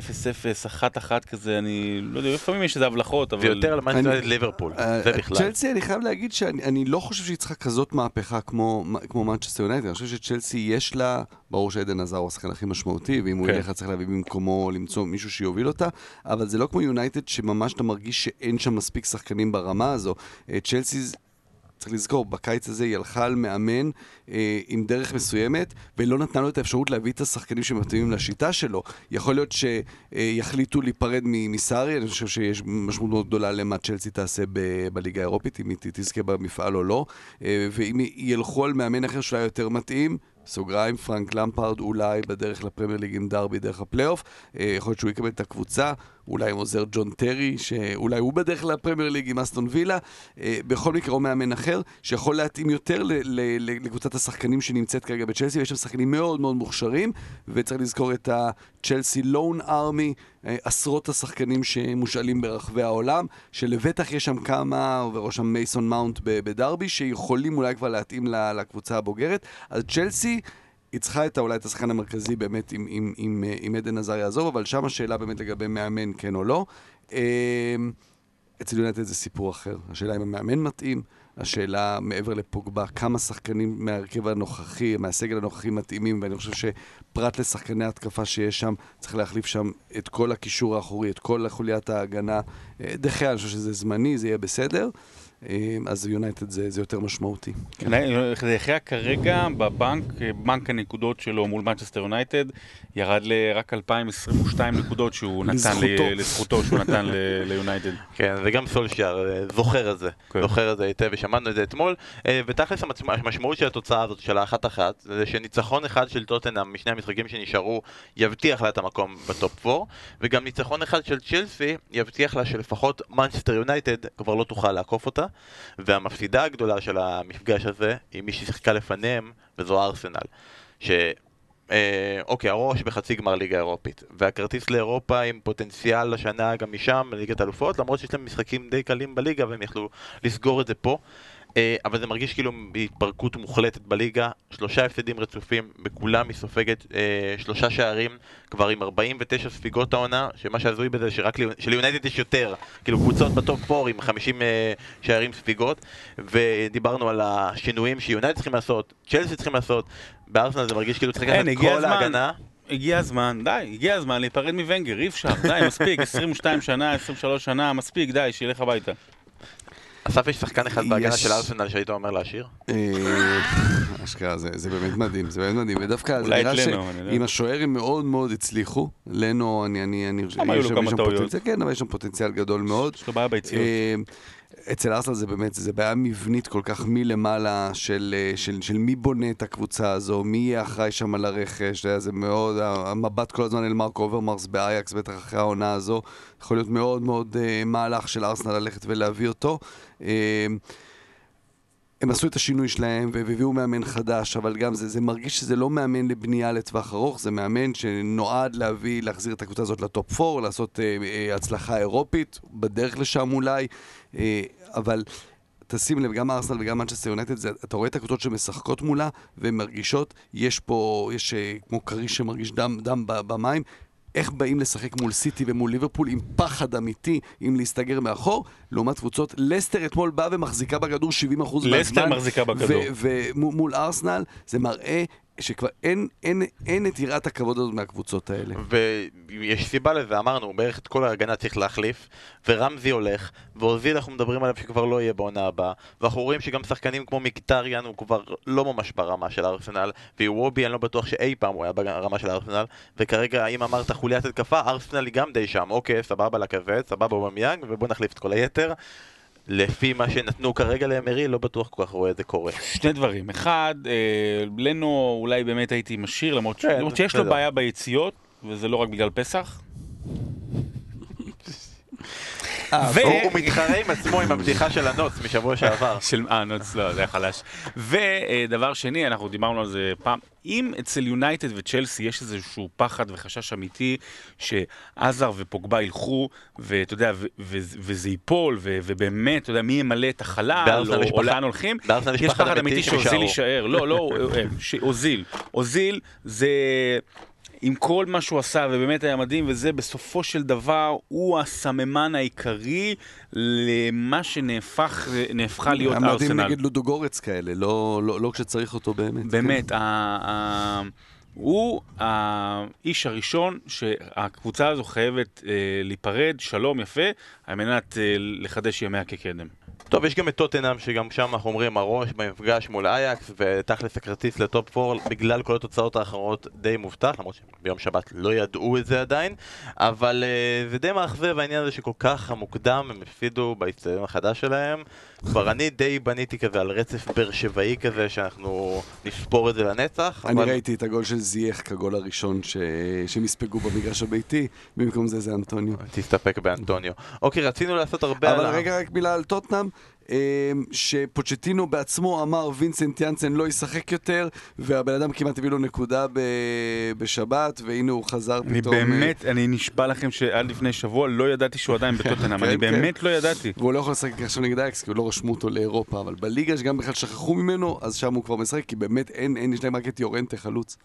0-0, 1-1 כזה, אני לא יודע, לפעמים יש איזה הבלחות, אבל... ויותר יונייטד ליברפול, אה, זה בכלל. צ'לסי, אני חייב להגיד שאני לא חושב שהיא צריכה כזאת מהפכה כמו מנצ'סטר יונייטד, אני חושב שצ'לסי יש לה, ברור שעדן עזר הוא השחקן הכי משמעותי, ואם הוא כן. ילך צריך להביא במקומו, למצוא מישהו שיוביל אותה, אבל זה לא כמו יונייטד שממש אתה מרגיש שאין שם מספיק שחקנים ברמה הזו. אה, צ'לסי צריך לזכור, בקיץ הזה היא הלכה על מאמן אה, עם דרך מסוימת, ולא נתנה לו את האפשרות להביא את השחקנים שמתאימים לשיטה שלו. יכול להיות שיחליטו אה, להיפרד מסארי, אני חושב שיש משמעות מאוד גדולה למה צ'לסי תעשה ב- בליגה האירופית, אם היא תזכה במפעל או לא, אה, ואם ילכו על מאמן אחר שאולי יותר מתאים, סוגריים, פרנק למפארד אולי בדרך לפרמייר ליג עם דרבי דרך הפלייאוף, אה, יכול להיות שהוא יקבל את הקבוצה, אולי עם עוזר ג'ון טרי, שאולי הוא בדרך לפרמייר ליג עם אסטון וילה, אה, בכל מקרה או מאמן אחר, שיכול להתאים יותר לקבוצת השחקנים שנמצאת כרגע בצ'לסי, ויש שם שחקנים מאוד מאוד מוכשרים, וצריך לזכור את ה Chelsea Loan Army, עשרות השחקנים שמושאלים ברחבי העולם, שלבטח יש שם כמה, ובראשם מייסון מאונט בדרבי, שיכולים אולי כבר להתאים לקבוצה הבוגרת. אז צ'לסי... היא צריכה את, אולי את השחקן המרכזי באמת אם, אם, אם, אם עדן עזר יעזוב, אבל שם השאלה באמת לגבי מאמן כן או לא. אמ, אצל יונטד זה סיפור אחר. השאלה אם המאמן מתאים, השאלה מעבר לפוגבה, כמה שחקנים מההרכב הנוכחי, מהסגל הנוכחי מתאימים, ואני חושב שפרט לשחקני התקפה שיש שם, צריך להחליף שם את כל הקישור האחורי, את כל חוליית ההגנה. אה, דה חאה, אני חושב שזה זמני, זה יהיה בסדר. אז יונייטד זה, זה יותר משמעותי. זה הכריע כרגע בבנק, בנק הנקודות שלו מול מנצ'סטר יונייטד, ירד לרק 20, 22 נקודות שהוא נתן לזכותו, שהוא נתן ליונייטד. כן, וגם סולשיאר זוכר את זה, כן. זוכר את זה היטב, ושמענו את זה אתמול, ותכלס המשמעות של התוצאה הזאת, של האחת אחת, זה שניצחון אחד של טוטנאם משני המשחקים שנשארו, יבטיח לה את המקום בטופ 4, וגם ניצחון אחד של צ'לסי יבטיח לה שלפחות מנצ'סטר יונייטד כבר לא תוכל לעקוף אותה, והמפסידה הגדולה של המפגש הזה היא מי ששיחקה לפניהם, וזו ארסנל. ש... אה, אוקיי, הראש בחצי גמר ליגה אירופית, והכרטיס לאירופה עם פוטנציאל לשנה גם משם, ליגת אלופות, למרות שיש להם משחקים די קלים בליגה והם יכלו לסגור את זה פה. אה, אבל זה מרגיש כאילו בהתפרקות מוחלטת בליגה, שלושה הפסדים רצופים, בכולם היא סופגת אה, שלושה שערים, כבר עם 49 ספיגות העונה, שמה שהזוי בזה שרק שליונייטד יש יותר, כאילו קבוצות בטופ 4 עם 50 אה, שערים ספיגות, ודיברנו על השינויים שיונייטד צריכים לעשות, צ'לסי צריכים לעשות, בארסנל זה מרגיש כאילו צריך לקחת את כל ההגנה. הגיע הזמן, די, הגיע הזמן להיפרד מוונגר, אי אפשר, די, מספיק, 22 שנה, 23 שנה, מספיק, די, שילך הביתה. אסף, יש שחקן אחד בהגנה של ארסנל שהיית אומר להשאיר? אה, אשכרה, זה באמת מדהים, זה באמת מדהים. ודווקא זה נראה שעם השוער הם מאוד מאוד הצליחו. לנו, אני חושב, יש שם פוטנציאל, כן, אבל יש שם פוטנציאל גדול מאוד. יש לו בעיה ביציאות. אה, אצל ארסנל זה באמת, זה בעיה מבנית כל כך מלמעלה של, אה, של, של מי בונה את הקבוצה הזו, מי יהיה אחראי שם על הרכש, זה מאוד, המבט כל הזמן אל מרק אוברמרס באייקס, בטח אחרי העונה הזו, יכול להיות מאוד מאוד אה, מהלך של ארסנל ללכת ולהביא אותו. הם עשו את השינוי שלהם והביאו מאמן חדש, אבל גם זה, זה מרגיש שזה לא מאמן לבנייה לטווח ארוך, זה מאמן שנועד להביא, להחזיר את הקבוצה הזאת לטופ 4, לעשות אה, אה, הצלחה אירופית, בדרך לשם אולי, אה, אבל תשים לב, גם ארסנל וגם מנצ'סטר יונטד, אתה רואה את הקבוצות שמשחקות מולה והן מרגישות, יש פה, יש אה, כמו כריש שמרגיש דם, דם במים, איך באים לשחק מול סיטי ומול ליברפול עם פחד אמיתי, עם להסתגר מאחור, לעומת קבוצות, לסטר אתמול באה ומחזיקה בכדור 70% מהזמן. לסטר מחזיקה בכדור. ומול ארסנל, זה מראה שכבר אין, אין, אין את יראת הכבוד הזאת מהקבוצות האלה. ויש סיבה לזה, אמרנו, בערך את כל ההגנה צריך להחליף, ורמזי הולך, ואוזיל אנחנו מדברים עליו שכבר לא יהיה בעונה הבאה, ואנחנו רואים שגם שחקנים כמו מיקטריאן הוא כבר לא ממש ברמה של ארסנל, ווובי אני לא בטוח שאי פעם הוא היה ברמה של ארסנל, וכרגע אם אמרת חוליית התקפה, ארסנל היא גם די שם, אוקיי, סבבה לכבד, סבבה במיאנג, ובוא נחליף את כל היתר. לפי מה שנתנו כרגע לאמרי, לא בטוח כל כך רואה את זה קורה. שני דברים. אחד, אה, לנו אולי באמת הייתי משאיר, למרות כן, שיש לו בעיה ביציאות, וזה לא רק בגלל פסח. הוא מתחרה עם עצמו עם הבדיחה של הנוץ משבוע שעבר. של אה, נוץ, לא, זה היה חלש. ודבר שני, אנחנו דיברנו על זה פעם, אם אצל יונייטד וצ'לסי יש איזשהו פחד וחשש אמיתי שעזר ופוגבה ילכו, ואתה יודע, וזה ייפול, ובאמת, אתה יודע, מי ימלא את החלל, או לאן הולכים, יש פחד אמיתי שאוזיל יישאר. לא, לא, אוזיל. אוזיל זה... עם כל מה שהוא עשה, ובאמת היה מדהים, וזה בסופו של דבר, הוא הסממן העיקרי למה שנהפכה להיות ארסנל. מדהים נגד לודוגורץ כאלה, לא, לא, לא כשצריך אותו באמת. באמת, כן. ה, ה, הוא האיש הראשון שהקבוצה הזו חייבת אה, להיפרד, שלום יפה, על מנת אה, לחדש ימיה כקדם. טוב, יש גם את טוטנאם, שגם שם אנחנו אומרים הראש במפגש מול אייקס, ותכלס הכרטיס לטופ 4 בגלל כל התוצאות האחרות די מובטח, למרות שביום שבת לא ידעו את זה עדיין, אבל uh, זה די מאכזב העניין הזה שכל כך המוקדם הם הפסידו באיצטדיון החדש שלהם. כבר אני די בניתי כזה על רצף באר שבעי כזה, שאנחנו נספור את זה לנצח. אני אבל... ראיתי את הגול של זייח כגול הראשון ש... שהם יספגו במגרש הביתי, במקום זה זה אנטוניו. תסתפק באנטוניו. אוקיי, רצינו לעשות הרבה... אבל רגע, רק מילה על טוטנאם. אמ, שפוצ'טינו בעצמו אמר וינסנט יאנסן לא ישחק יותר, והבן אדם כמעט הביא לו נקודה ב... בשבת, והנה הוא חזר אני פתאום. אני אה, באמת, אני נשבע לכם שעד לפני שבוע לא ידעתי שהוא עדיין בטוטנאם, כן, אני כן. באמת לא ידעתי. והוא לא יכול לשחק עכשיו נגד אייקס, כי הוא לא רשמו אותו לאירופה, אבל בליגה שגם בכלל שכחו ממנו, אז שם הוא כבר משחק, כי באמת אין, אין, יש להם רק את יורנטה חלוץ.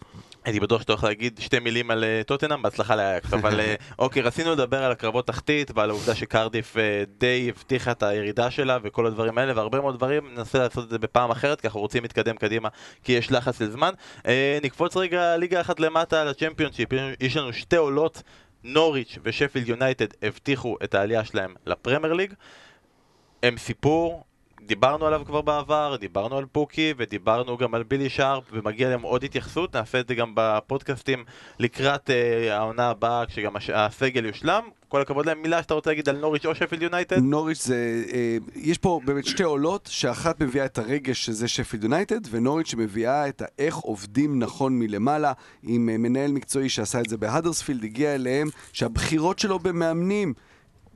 הייתי בטוח שאתה הולך להגיד שתי מילים על אה, טוטנאם, בהצלחה לאייקס, אבל אה, אוקיי, רצינו לדבר על הקרבות תחתית ועל העובדה שקרדיף די הבטיחה את הירידה שלה וכל הדברים האלה, והרבה מאוד דברים, ננסה לעשות את זה בפעם אחרת, כי אנחנו רוצים להתקדם קדימה, כי יש לחץ לזמן. אה, נקפוץ רגע ליגה אחת למטה לצ'מפיונשיפ, יש לנו שתי עולות, נוריץ' ושפילד יונייטד הבטיחו את העלייה שלהם לפרמייר ליג. הם סיפור, דיברנו עליו כבר בעבר, דיברנו על פוקי ודיברנו גם על בילי שרפ ומגיע להם עוד התייחסות, נעשה את זה גם בפודקאסטים לקראת אה, העונה הבאה כשגם הש... הסגל יושלם. כל הכבוד להם, מילה שאתה רוצה להגיד על נוריץ' או שפילד יונייטד? נוריץ' זה, אה, יש פה באמת שתי עולות, שאחת מביאה את הרגש שזה שפילד יונייטד, ונוריץ' שמביאה את האיך עובדים נכון מלמעלה, עם אה, מנהל מקצועי שעשה את זה בהדרספילד, הגיע אליהם, שהבחירות שלו במאמנים,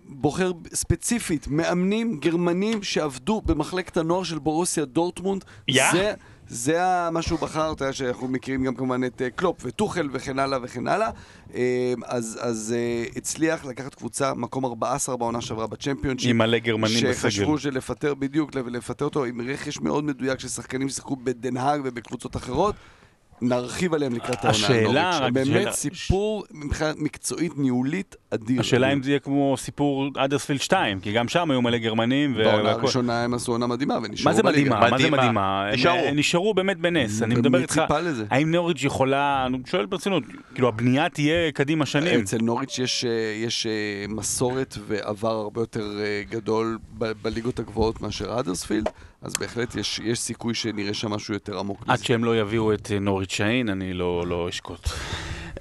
בוחר ספציפית, מאמנים גרמנים שעבדו במחלקת הנוער של בורוסיה דורטמונד. יא? זה, זה מה שהוא בחר, אתה יודע שאנחנו מכירים גם כמובן את אה, קלופ וטוחל וכן הלאה וכן הלאה. אה, אז, אז אה, הצליח לקחת קבוצה, מקום 14 בעונה שעברה בצ'מפיונשיפ. עם מלא גרמנים בסגל. שחשבו שלפטר, בדיוק, לפטר אותו עם רכש מאוד מדויק של שחקנים ששיחקו בדן האג ובקבוצות אחרות. נרחיב עליהם לקראת העונה. השאלה. רק באמת שאלה- סיפור מבחינה מקצועית, ניהולית, אדיר. השאלה אדיר. אם זה יהיה כמו סיפור האדרספילד 2, כי גם שם היו מלא גרמנים. בעונה. הראשונה הם עשו עונה מדהימה ונשארו מה זה בליגה. מדהימה? מה זה מדהימה. הם- נשארו. נשארו באמת בנס. אני מדבר איתך, לזה? האם נוריץ' יכולה, אני שואל ברצינות, כאילו הבנייה תהיה קדימה שנים. אצל נוריץ' יש, אה, יש אה, מסורת ועבר הרבה יותר אה, גדול ב- בליגות הגבוהות מאשר אדרספילד, אז בהחלט יש, יש סיכוי שנראה שם משהו יותר עמוק עד מזה. שהם לא יביאו את אה, נוריץ' שיין, אני לא לא אשקוט.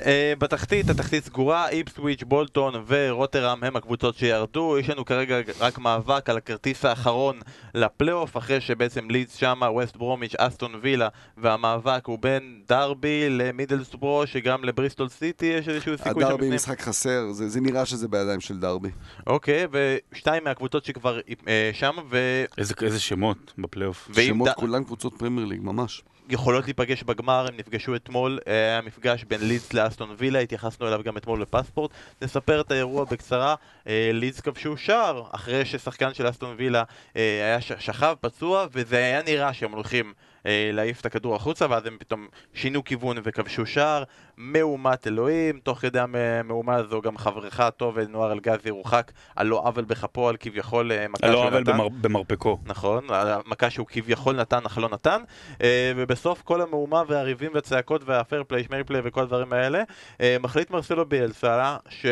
אה, בתחתית, התחתית סגורה, איפסוויץ', בולטון ורוטרם הם הקבוצות שירדו. יש לנו כרגע רק מאבק על הכרטיס האחרון לפלייאוף, אחרי שבעצם לידס שמה, ווסט ברומיץ', אסטון וילה, והמאבק הוא בין דרבי למידלסברו, שגם לבריסטול סיטי יש איזשהו סיכוי שם הדרבי. משחק חסר, זה, זה נראה שזה בידיים של דרבי. אוקיי, ושתיים מהקבוצות שכבר אה, שם, ו... איזה איזה שמות בפלייאוף. שמות ד- כולן קבוצות פרמייר ליג, ממש. יכולות להיפגש בגמר, הם נפגשו אתמול, אה, היה מפגש בין לידס לאסטון וילה, התייחסנו אליו גם אתמול בפספורט. נספר את האירוע בקצרה, אה, לידס כבשו שער, אחרי ששחקן של אסטון וילה אה, היה שכב, פצוע, וזה היה נראה שהם הולכים להעיף את הכדור החוצה, ואז הם פתאום שינו כיוון וכבשו שער. מהומת אלוהים, תוך כדי המהומה הזו גם חברך הטוב נוער אלגזי הורחק על לא עוול בכפו, על כביכול אה, מכה לא שהוא אבל נתן. במר- במרפקו. נכון, על המכה שהוא כביכול נתן אך לא נתן אה, ובסוף כל המהומה והריבים והצעקות והפייר פליי, שמי פליי וכל הדברים האלה אה, מחליט מרסלו ביאלסה ש...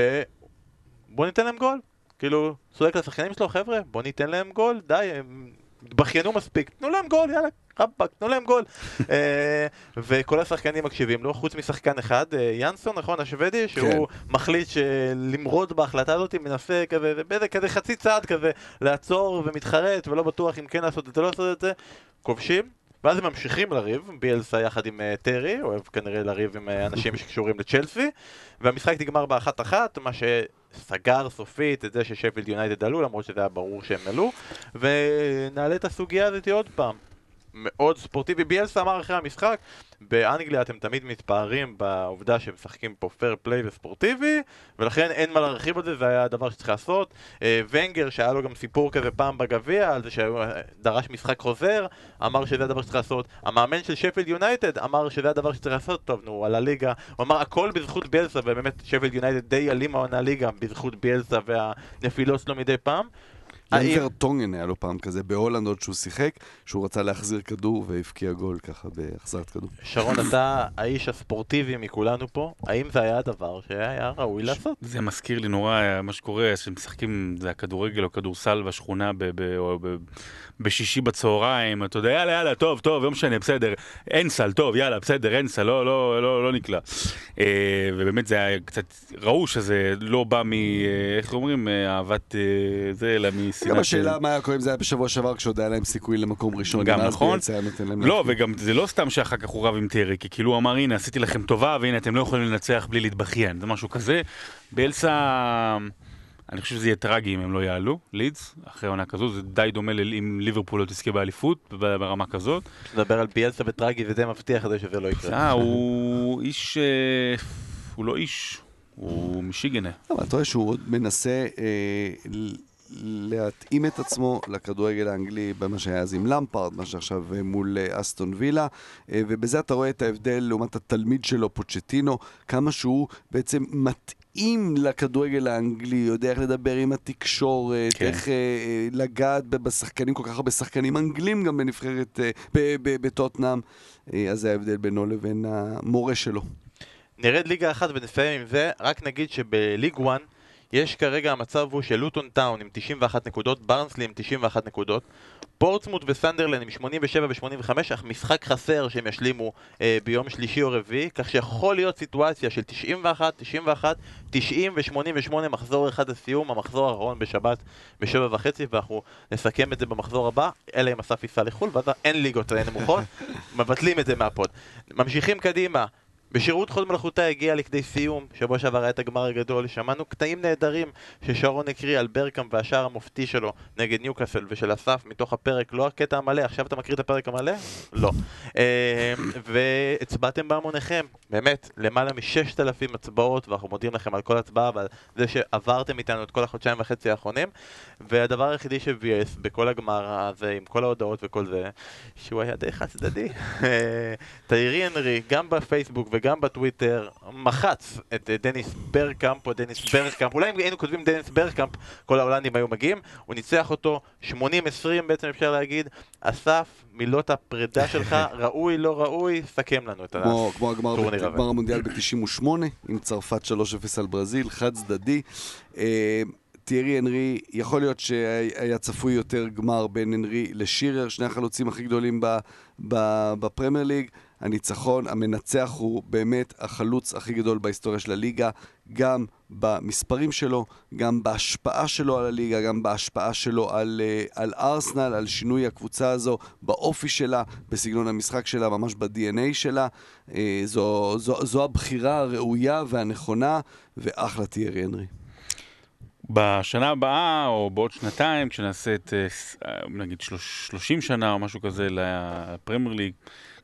בוא ניתן להם גול כאילו, צועק לשחקנים שלו, חבר'ה, בוא ניתן להם גול, די, הם התבכיינו מספיק, תנו להם גול, יאללה, רבאק, תנו להם גול. אה, וכל השחקנים מקשיבים לו, חוץ משחקן אחד, אה, ינסון, נכון, השוודי, שהוא מחליט למרוד בהחלטה הזאת, מנסה כזה, באיזה כזה חצי צעד כזה, לעצור ומתחרט, ולא בטוח אם כן לעשות את זה, לא לעשות את זה, כובשים. ואז הם ממשיכים לריב, ביאלסה יחד עם uh, טרי, אוהב כנראה לריב עם uh, אנשים שקשורים לצ'לסי, והמשחק נגמר באחת אחת, מה שסגר סופית את זה ששפילד יונייטד עלו, למרות שזה היה ברור שהם עלו, ונעלה את הסוגיה הזאת עוד פעם. מאוד ספורטיבי, ביאלסה אמר אחרי המשחק, באנגליה אתם תמיד מתפארים בעובדה שהם משחקים פה פייר פליי וספורטיבי, ולכן אין מה להרחיב על זה, זה היה הדבר שצריך לעשות. אה, ונגר, שהיה לו גם סיפור כזה פעם בגביע, על זה שדרש משחק חוזר, אמר שזה הדבר שצריך לעשות. המאמן של שפילד יונייטד אמר שזה הדבר שצריך לעשות, טוב נו, על הליגה. הוא אמר הכל בזכות ביאלסה, ובאמת שפילד יונייטד די אלים העונה ליגה בזכות ביאלסה והנפילות שלו מדי פעם. האם- ינקר טונגן היה לו פעם כזה בהולנד עוד שהוא שיחק, שהוא רצה להחזיר כדור והבקיע גול ככה בהחזרת כדור. שרון, אתה האיש הספורטיבי מכולנו פה, האם זה היה הדבר שהיה ראוי לעשות? זה מזכיר לי נורא מה שקורה, שמשחקים, זה הכדורגל או כדורסל בשכונה ב- ב- או ב- בשישי בצהריים, אתה יודע, יאללה, יאללה, טוב, טוב, לא משנה, בסדר, אין סל, טוב, יאללה, בסדר, אין סל, לא, לא, לא, לא נקלע. אה, ובאמת זה היה קצת, ראו שזה לא בא מ... אה, איך אומרים? אה, אהבת אה, זה, אלא משנאת... גם השאלה מה היה קורה אם זה היה בשבוע שעבר כשעוד היה להם סיכוי למקום ראשון. גם נכון. לא. וגם זה לא סתם שאחר כך הוא רב עם טרי, כי כאילו הוא אמר, הנה, עשיתי לכם טובה, והנה, אתם לא יכולים לנצח בלי להתבכיין, זה משהו כזה. באלסה, אני חושב שזה יהיה טרגי אם הם לא יעלו, לידס, אחרי עונה כזו, זה די דומה ל- אם ליברפול לא תזכה באליפות, ברמה כזאת. נדבר על ביאלסה וטרגי וזה מבטיח את זה שזה לא יקרה. אה, הוא איש, אה, הוא לא איש, הוא משיגנה. אבל אתה רואה שהוא עוד מנסה אה, להתאים את עצמו לכדורגל האנגלי במה שהיה אז עם למפרד, מה שעכשיו אה, מול אסטון וילה, ובזה אתה רואה את ההבדל לעומת התלמיד שלו, פוצ'טינו, כמה שהוא בעצם מתאים לכדורגל האנגלי, יודע איך לדבר עם התקשורת, כן. איך אה, אה, לגעת בשחקנים, כל כך הרבה שחקנים אנגלים גם בנבחרת, אה, בטוטנאם, אה, אז זה ההבדל בינו לבין המורה שלו. נרד ליגה אחת ונסיים עם זה, רק נגיד שבליג 1 יש כרגע המצב הוא שלוטון טאון עם 91 נקודות, ברנסלי עם 91 נקודות, פורטסמוט וסנדרלנד עם 87 ו-85, אך משחק חסר שהם ישלימו אה, ביום שלישי או רביעי, כך שיכול להיות סיטואציה של 91, 91, 90 ו-88 מחזור אחד לסיום, המחזור האחרון בשבת בשבע וחצי, ואנחנו נסכם את זה במחזור הבא, אלא אם אסף ייסע לחו"ל, ואז אין ליגות נמוכות, מבטלים את זה מהפוד. ממשיכים קדימה. בשירות חוד מלאכותה הגיע לכדי סיום, שבוע שעבר היה את הגמר הגדול, שמענו קטעים נהדרים ששרון הקריא על ברקאם והשער המופתי שלו נגד ניוקאסל ושל אסף מתוך הפרק, לא הקטע המלא, עכשיו אתה מקריא את הפרק המלא? לא. אה, והצבעתם בהמוניכם, באמת, למעלה מששת אלפים הצבעות, ואנחנו מודים לכם על כל הצבעה ועל זה שעברתם איתנו את כל החודשיים וחצי האחרונים, והדבר היחידי שביאס בכל הגמר הזה, עם כל ההודעות וכל זה, שהוא היה די חד צדדי. אה, תיירי הנרי, גם בפייסבוק וגם בטוויטר, מחץ את דניס ברקאמפ או דניס ברקאמפ, אולי אם היינו כותבים דניס ברקאמפ, כל ההולנדים היו מגיעים, הוא ניצח אותו 80-20 בעצם אפשר להגיד, אסף, מילות הפרידה שלך, ראוי, לא ראוי, סכם לנו את הטורניר הזה. כמו הגמר המונדיאל ב-98, עם צרפת 3-0 על ברזיל, חד צדדי. אה, תיארי הנרי, יכול להיות שהיה צפוי יותר גמר בין הנרי לשירר, שני החלוצים הכי גדולים בפרמייר ליג. הניצחון, המנצח הוא באמת החלוץ הכי גדול בהיסטוריה של הליגה, גם במספרים שלו, גם בהשפעה שלו על הליגה, גם בהשפעה שלו על, אה, על ארסנל, על שינוי הקבוצה הזו, באופי שלה, בסגנון המשחק שלה, ממש ב-DNA שלה. אה, זו, זו, זו הבחירה הראויה והנכונה, ואחלה תיארי הנרי. בשנה הבאה, או בעוד שנתיים, כשנעשה את, אה, נגיד, 30 שנה או משהו כזה לפרמייר ליג,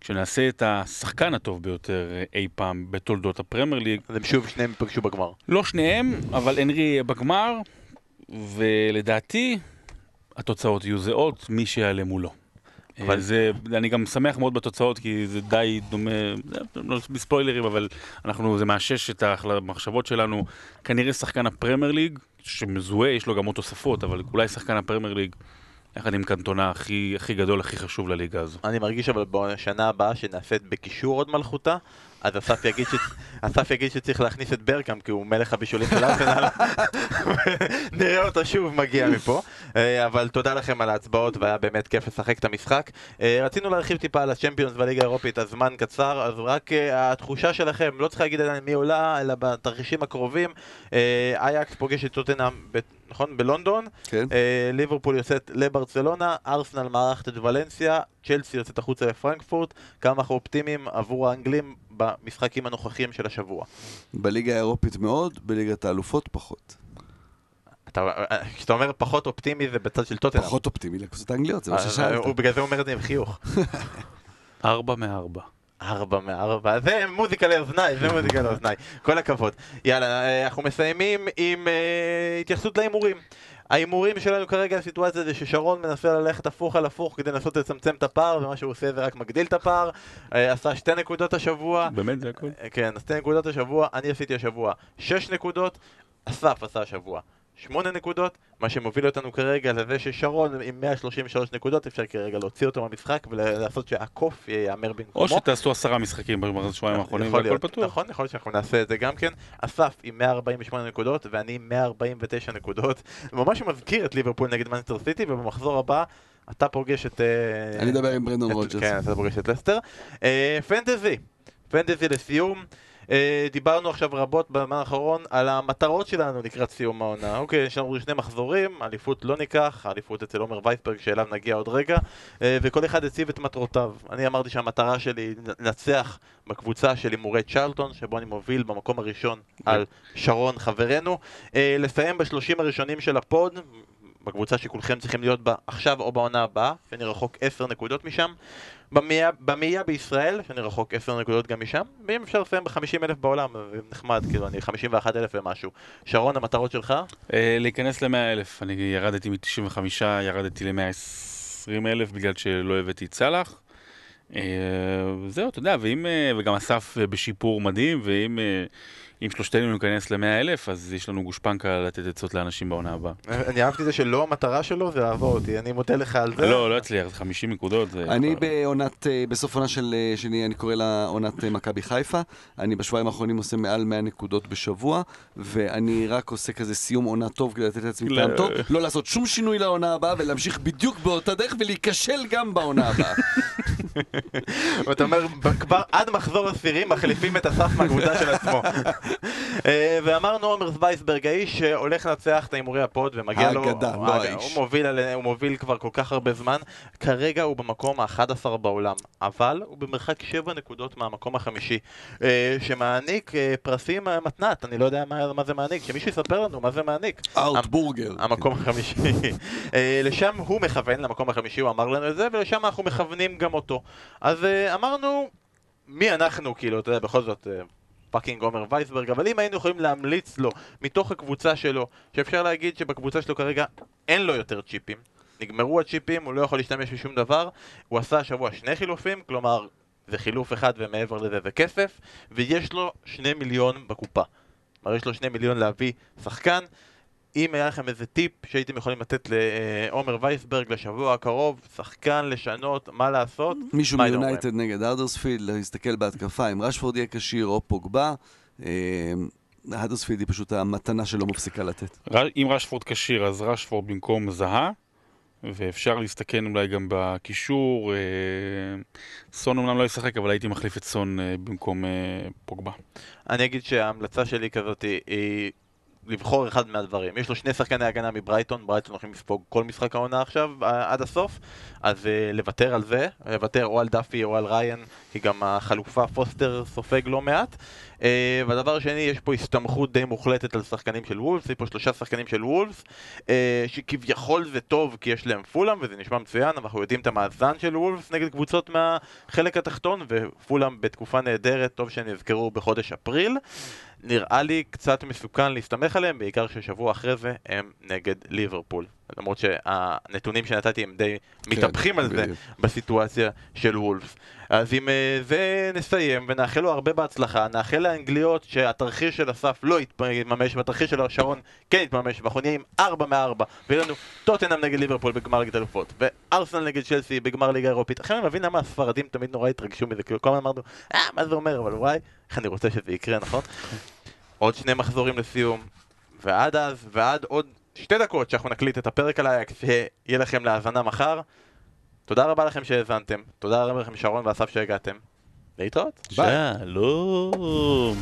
כשנעשה את השחקן הטוב ביותר אה, אי פעם בתולדות הפרמייר ליג. אז הם שוב שניהם ייפגשו בגמר. לא שניהם, אבל הנרי יהיה בגמר, ולדעתי התוצאות יהיו זהות, מי שיעלה מולו. אה, אבל זה, אני גם שמח מאוד בתוצאות, כי זה די דומה, לא בספוילרים, אבל אנחנו, זה מאשש את המחשבות שלנו. כנראה שחקן הפרמייר ליג, שמזוהה, יש לו גם עוד תוספות, אבל אולי שחקן הפרמייר ליג יחד עם קנטונה הכי, הכי גדול, הכי חשוב לליגה הזו. אני מרגיש אבל בשנה הבאה שנעשית בקישור עוד מלכותה, אז אסף יגיד, ש... אסף יגיד שצריך להכניס את ברקאם כי הוא מלך הבישולים של ארסנל. נראה אותו שוב מגיע מפה. אה, אבל תודה לכם על ההצבעות והיה באמת כיף לשחק את המשחק. אה, רצינו להרחיב טיפה על הצ'מפיונס והליגה האירופית, הזמן קצר, אז רק אה, התחושה שלכם, לא צריך להגיד עדיין מי עולה, אלא בתרחישים הקרובים. אייקס פוגש את טוטנאם, נכון? בלונדון. כן. ליברפול יוצאת לברצלונה, ארסנל מארחת את ולנסיה, צ'לסי יוצאת החוצה לפרנקפורט. כמה אנחנו אופטימיים עבור האנגלים במשחקים הנוכחיים של השבוע. בליגה האירופית מאוד, בליגת האלופות פחות. כשאתה אומר פחות אופטימי זה בצד של טוטנאם. פחות אופטימי לקבוצות האנגליות, זה מה אה, ששאלת. הוא בגלל זה אומר את זה עם חיוך. ארבע מארבע. ארבע מארבע, זה מוזיקה לאוזניי, זה מוזיקה לאוזניי, כל הכבוד. יאללה, אנחנו מסיימים עם uh, התייחסות להימורים. ההימורים שלנו כרגע הסיטואציה זה ששרון מנסה ללכת הפוך על הפוך כדי לנסות לצמצם את הפער ומה שהוא עושה זה רק מגדיל את הפער אה, עשה שתי נקודות השבוע באמת זה הכל? כן, שתי נקודות השבוע, אני עשיתי השבוע שש נקודות אסף עשה השבוע שמונה נקודות, מה שמוביל אותנו כרגע לזה ששרון עם 133 נקודות אפשר כרגע להוציא אותו מהמשחק ולעשות שהקוף יהמר במקומו. או שתעשו עשרה משחקים בשבועיים האחרונים והכל פתוח. נכון, יכול להיות שאנחנו נעשה את זה גם כן. אסף עם 148 נקודות ואני עם 149 נקודות. ממש מזכיר את ליברפול נגד מנצ'סטר סיטי ובמחזור הבא אתה פוגש את... אה, אני אדבר עם ברנדן רוג'רס. כן, אתה פוגש את לסטר. אה, פנטזי, פנטזי לסיום. אה, דיברנו עכשיו רבות בזמן האחרון על המטרות שלנו לקראת סיום העונה. אוקיי, יש לנו שני מחזורים, אליפות לא ניקח, אליפות אצל עומר וייסברג שאליו נגיע עוד רגע, אה, וכל אחד הציב את מטרותיו. אני אמרתי שהמטרה שלי לנצח בקבוצה של הימורי צ'רלטון, שבו אני מוביל במקום הראשון על שרון חברנו. אה, לסיים בשלושים הראשונים של הפוד, בקבוצה שכולכם צריכים להיות בה עכשיו או בעונה הבאה, שאני רחוק עשר נקודות משם. במאייה בישראל, שאני רחוק 10 נקודות גם משם, ואם אפשר לסיים ב-50 אלף בעולם, נחמד, כאילו, אני 51 אלף ומשהו. שרון, המטרות שלך? אה, להיכנס ל-100 אלף. אני ירדתי מ-95, ירדתי ל-120 אלף בגלל שלא הבאתי את. אה, זהו, אתה יודע, ואם, אה, וגם אסף בשיפור מדהים, ואם אם שלושתנו ניכנס ל-100 אלף, אז יש לנו גושפנקה לתת עצות לאנשים בעונה הבאה. אני אהבתי את זה שלא המטרה שלו זה לעבור אותי, אני מודה לך על זה. לא, לא יצליח, זה 50 נקודות. אני בעונת, אה, בסוף עונה של, אה, שלי, אני קורא לה עונת אה, מכבי חיפה. אני בשבועיים האחרונים עושה מעל 100 נקודות בשבוע, ואני רק עושה כזה סיום עונה טוב כדי לתת לעצמי לא. טעם טוב, לא לעשות שום שינוי לעונה הבאה ולהמשיך בדיוק באותה דרך ולהיכשל גם בעונה הבאה. ואתה אומר, כבר עד מחזור עשירי מחליפים את הסף מהקבוצה של עצמו. אה, ואמרנו עומר וייסברג, האיש שהולך לנצח את ההימורי הפוד ומגיע לו... האגדה, לא האיש. הוא מוביל, על- הוא מוביל כבר כל כך הרבה זמן. כרגע הוא במקום ה-11 בעולם, אבל הוא במרחק 7 נקודות מהמקום החמישי, אה, שמעניק אה, פרסים מתנת, אני לא יודע מה זה מעניק, שמישהו יספר לנו מה זה מעניק. אאוטבורגר. המקום החמישי. לשם הוא מכוון, למקום החמישי, הוא אמר לנו את זה, ולשם אנחנו מכוונים גם אותו. אז אה, אמרנו, מי אנחנו, כאילו, אתה יודע, בכל זאת, אה, fucking עומר וייסברג, אבל אם היינו יכולים להמליץ לו, מתוך הקבוצה שלו, שאפשר להגיד שבקבוצה שלו כרגע אין לו יותר צ'יפים, נגמרו הצ'יפים, הוא לא יכול להשתמש בשום דבר, הוא עשה השבוע שני חילופים, כלומר, זה חילוף אחד ומעבר לזה זה כסף, ויש לו שני מיליון בקופה. כלומר, יש לו שני מיליון להביא שחקן. אם היה לכם איזה טיפ שהייתם יכולים לתת לעומר וייסברג לשבוע הקרוב, שחקן לשנות, מה לעשות, מישהו מיונייטד נגד ארדרספילד, להסתכל בהתקפה, אם רשפורד יהיה כשיר או פוגבה. האדרספילד היא פשוט המתנה שלא מפסיקה לתת. אם רשפורד כשיר, אז רשפורד במקום זהה, ואפשר להסתכן אולי גם בקישור. אה, סון אמנם לא ישחק, אבל הייתי מחליף את סון אה, במקום אה, פוגבה. אני אגיד שההמלצה שלי כזאת היא לבחור אחד מהדברים. יש לו שני שחקני הגנה מברייטון, ברייטון הולכים לספוג כל משחק העונה עכשיו ע- עד הסוף, אז uh, לוותר על זה, לוותר או על דאפי או על ריין, כי גם החלופה פוסטר סופג לא מעט. Uh, והדבר השני, יש פה הסתמכות די מוחלטת על שחקנים של וולפס, יש פה שלושה שחקנים של וולפס, uh, שכביכול זה טוב כי יש להם פולאם וזה נשמע מצוין, אנחנו יודעים את המאזן של וולפס נגד קבוצות מהחלק התחתון, ופולאם בתקופה נהדרת, טוב שנזכרו בחודש אפריל. נראה לי קצת מסוכן להסתמך עליהם, בעיקר ששבוע אחרי זה הם נגד ליברפול. למרות שהנתונים שנתתי הם די מתהפכים על זה בדיוק. בסיטואציה של וולפס. אז עם אה, זה נסיים ונאחל לו הרבה בהצלחה, נאחל לאנגליות שהתרחיש של אסף לא יתממש והתרחיש של שרון כן יתממש ואנחנו נהיה עם 4 מ-4 ויהיה לנו טוטנאם נגד ליברפול בגמר ליגת אלופות וארסנל נגד צ'לסי בגמר ליגה אירופית. עכשיו אני מבין למה הספרדים תמיד נורא התרגשו מזה, כאילו כל הזמן אמרנו אה מה זה אומר אבל וואי איך אני רוצה שזה יקרה נכון? עוד שני מחזורים לסיום ועד אז ועד עוד שתי דקות שאנחנו נקליט את הפרק על אייקס שיהיה לכם להאזנה מחר. תודה רבה לכם שהאזנתם, תודה רבה לכם שרון ואסף שהגעתם. להתראות. שלום.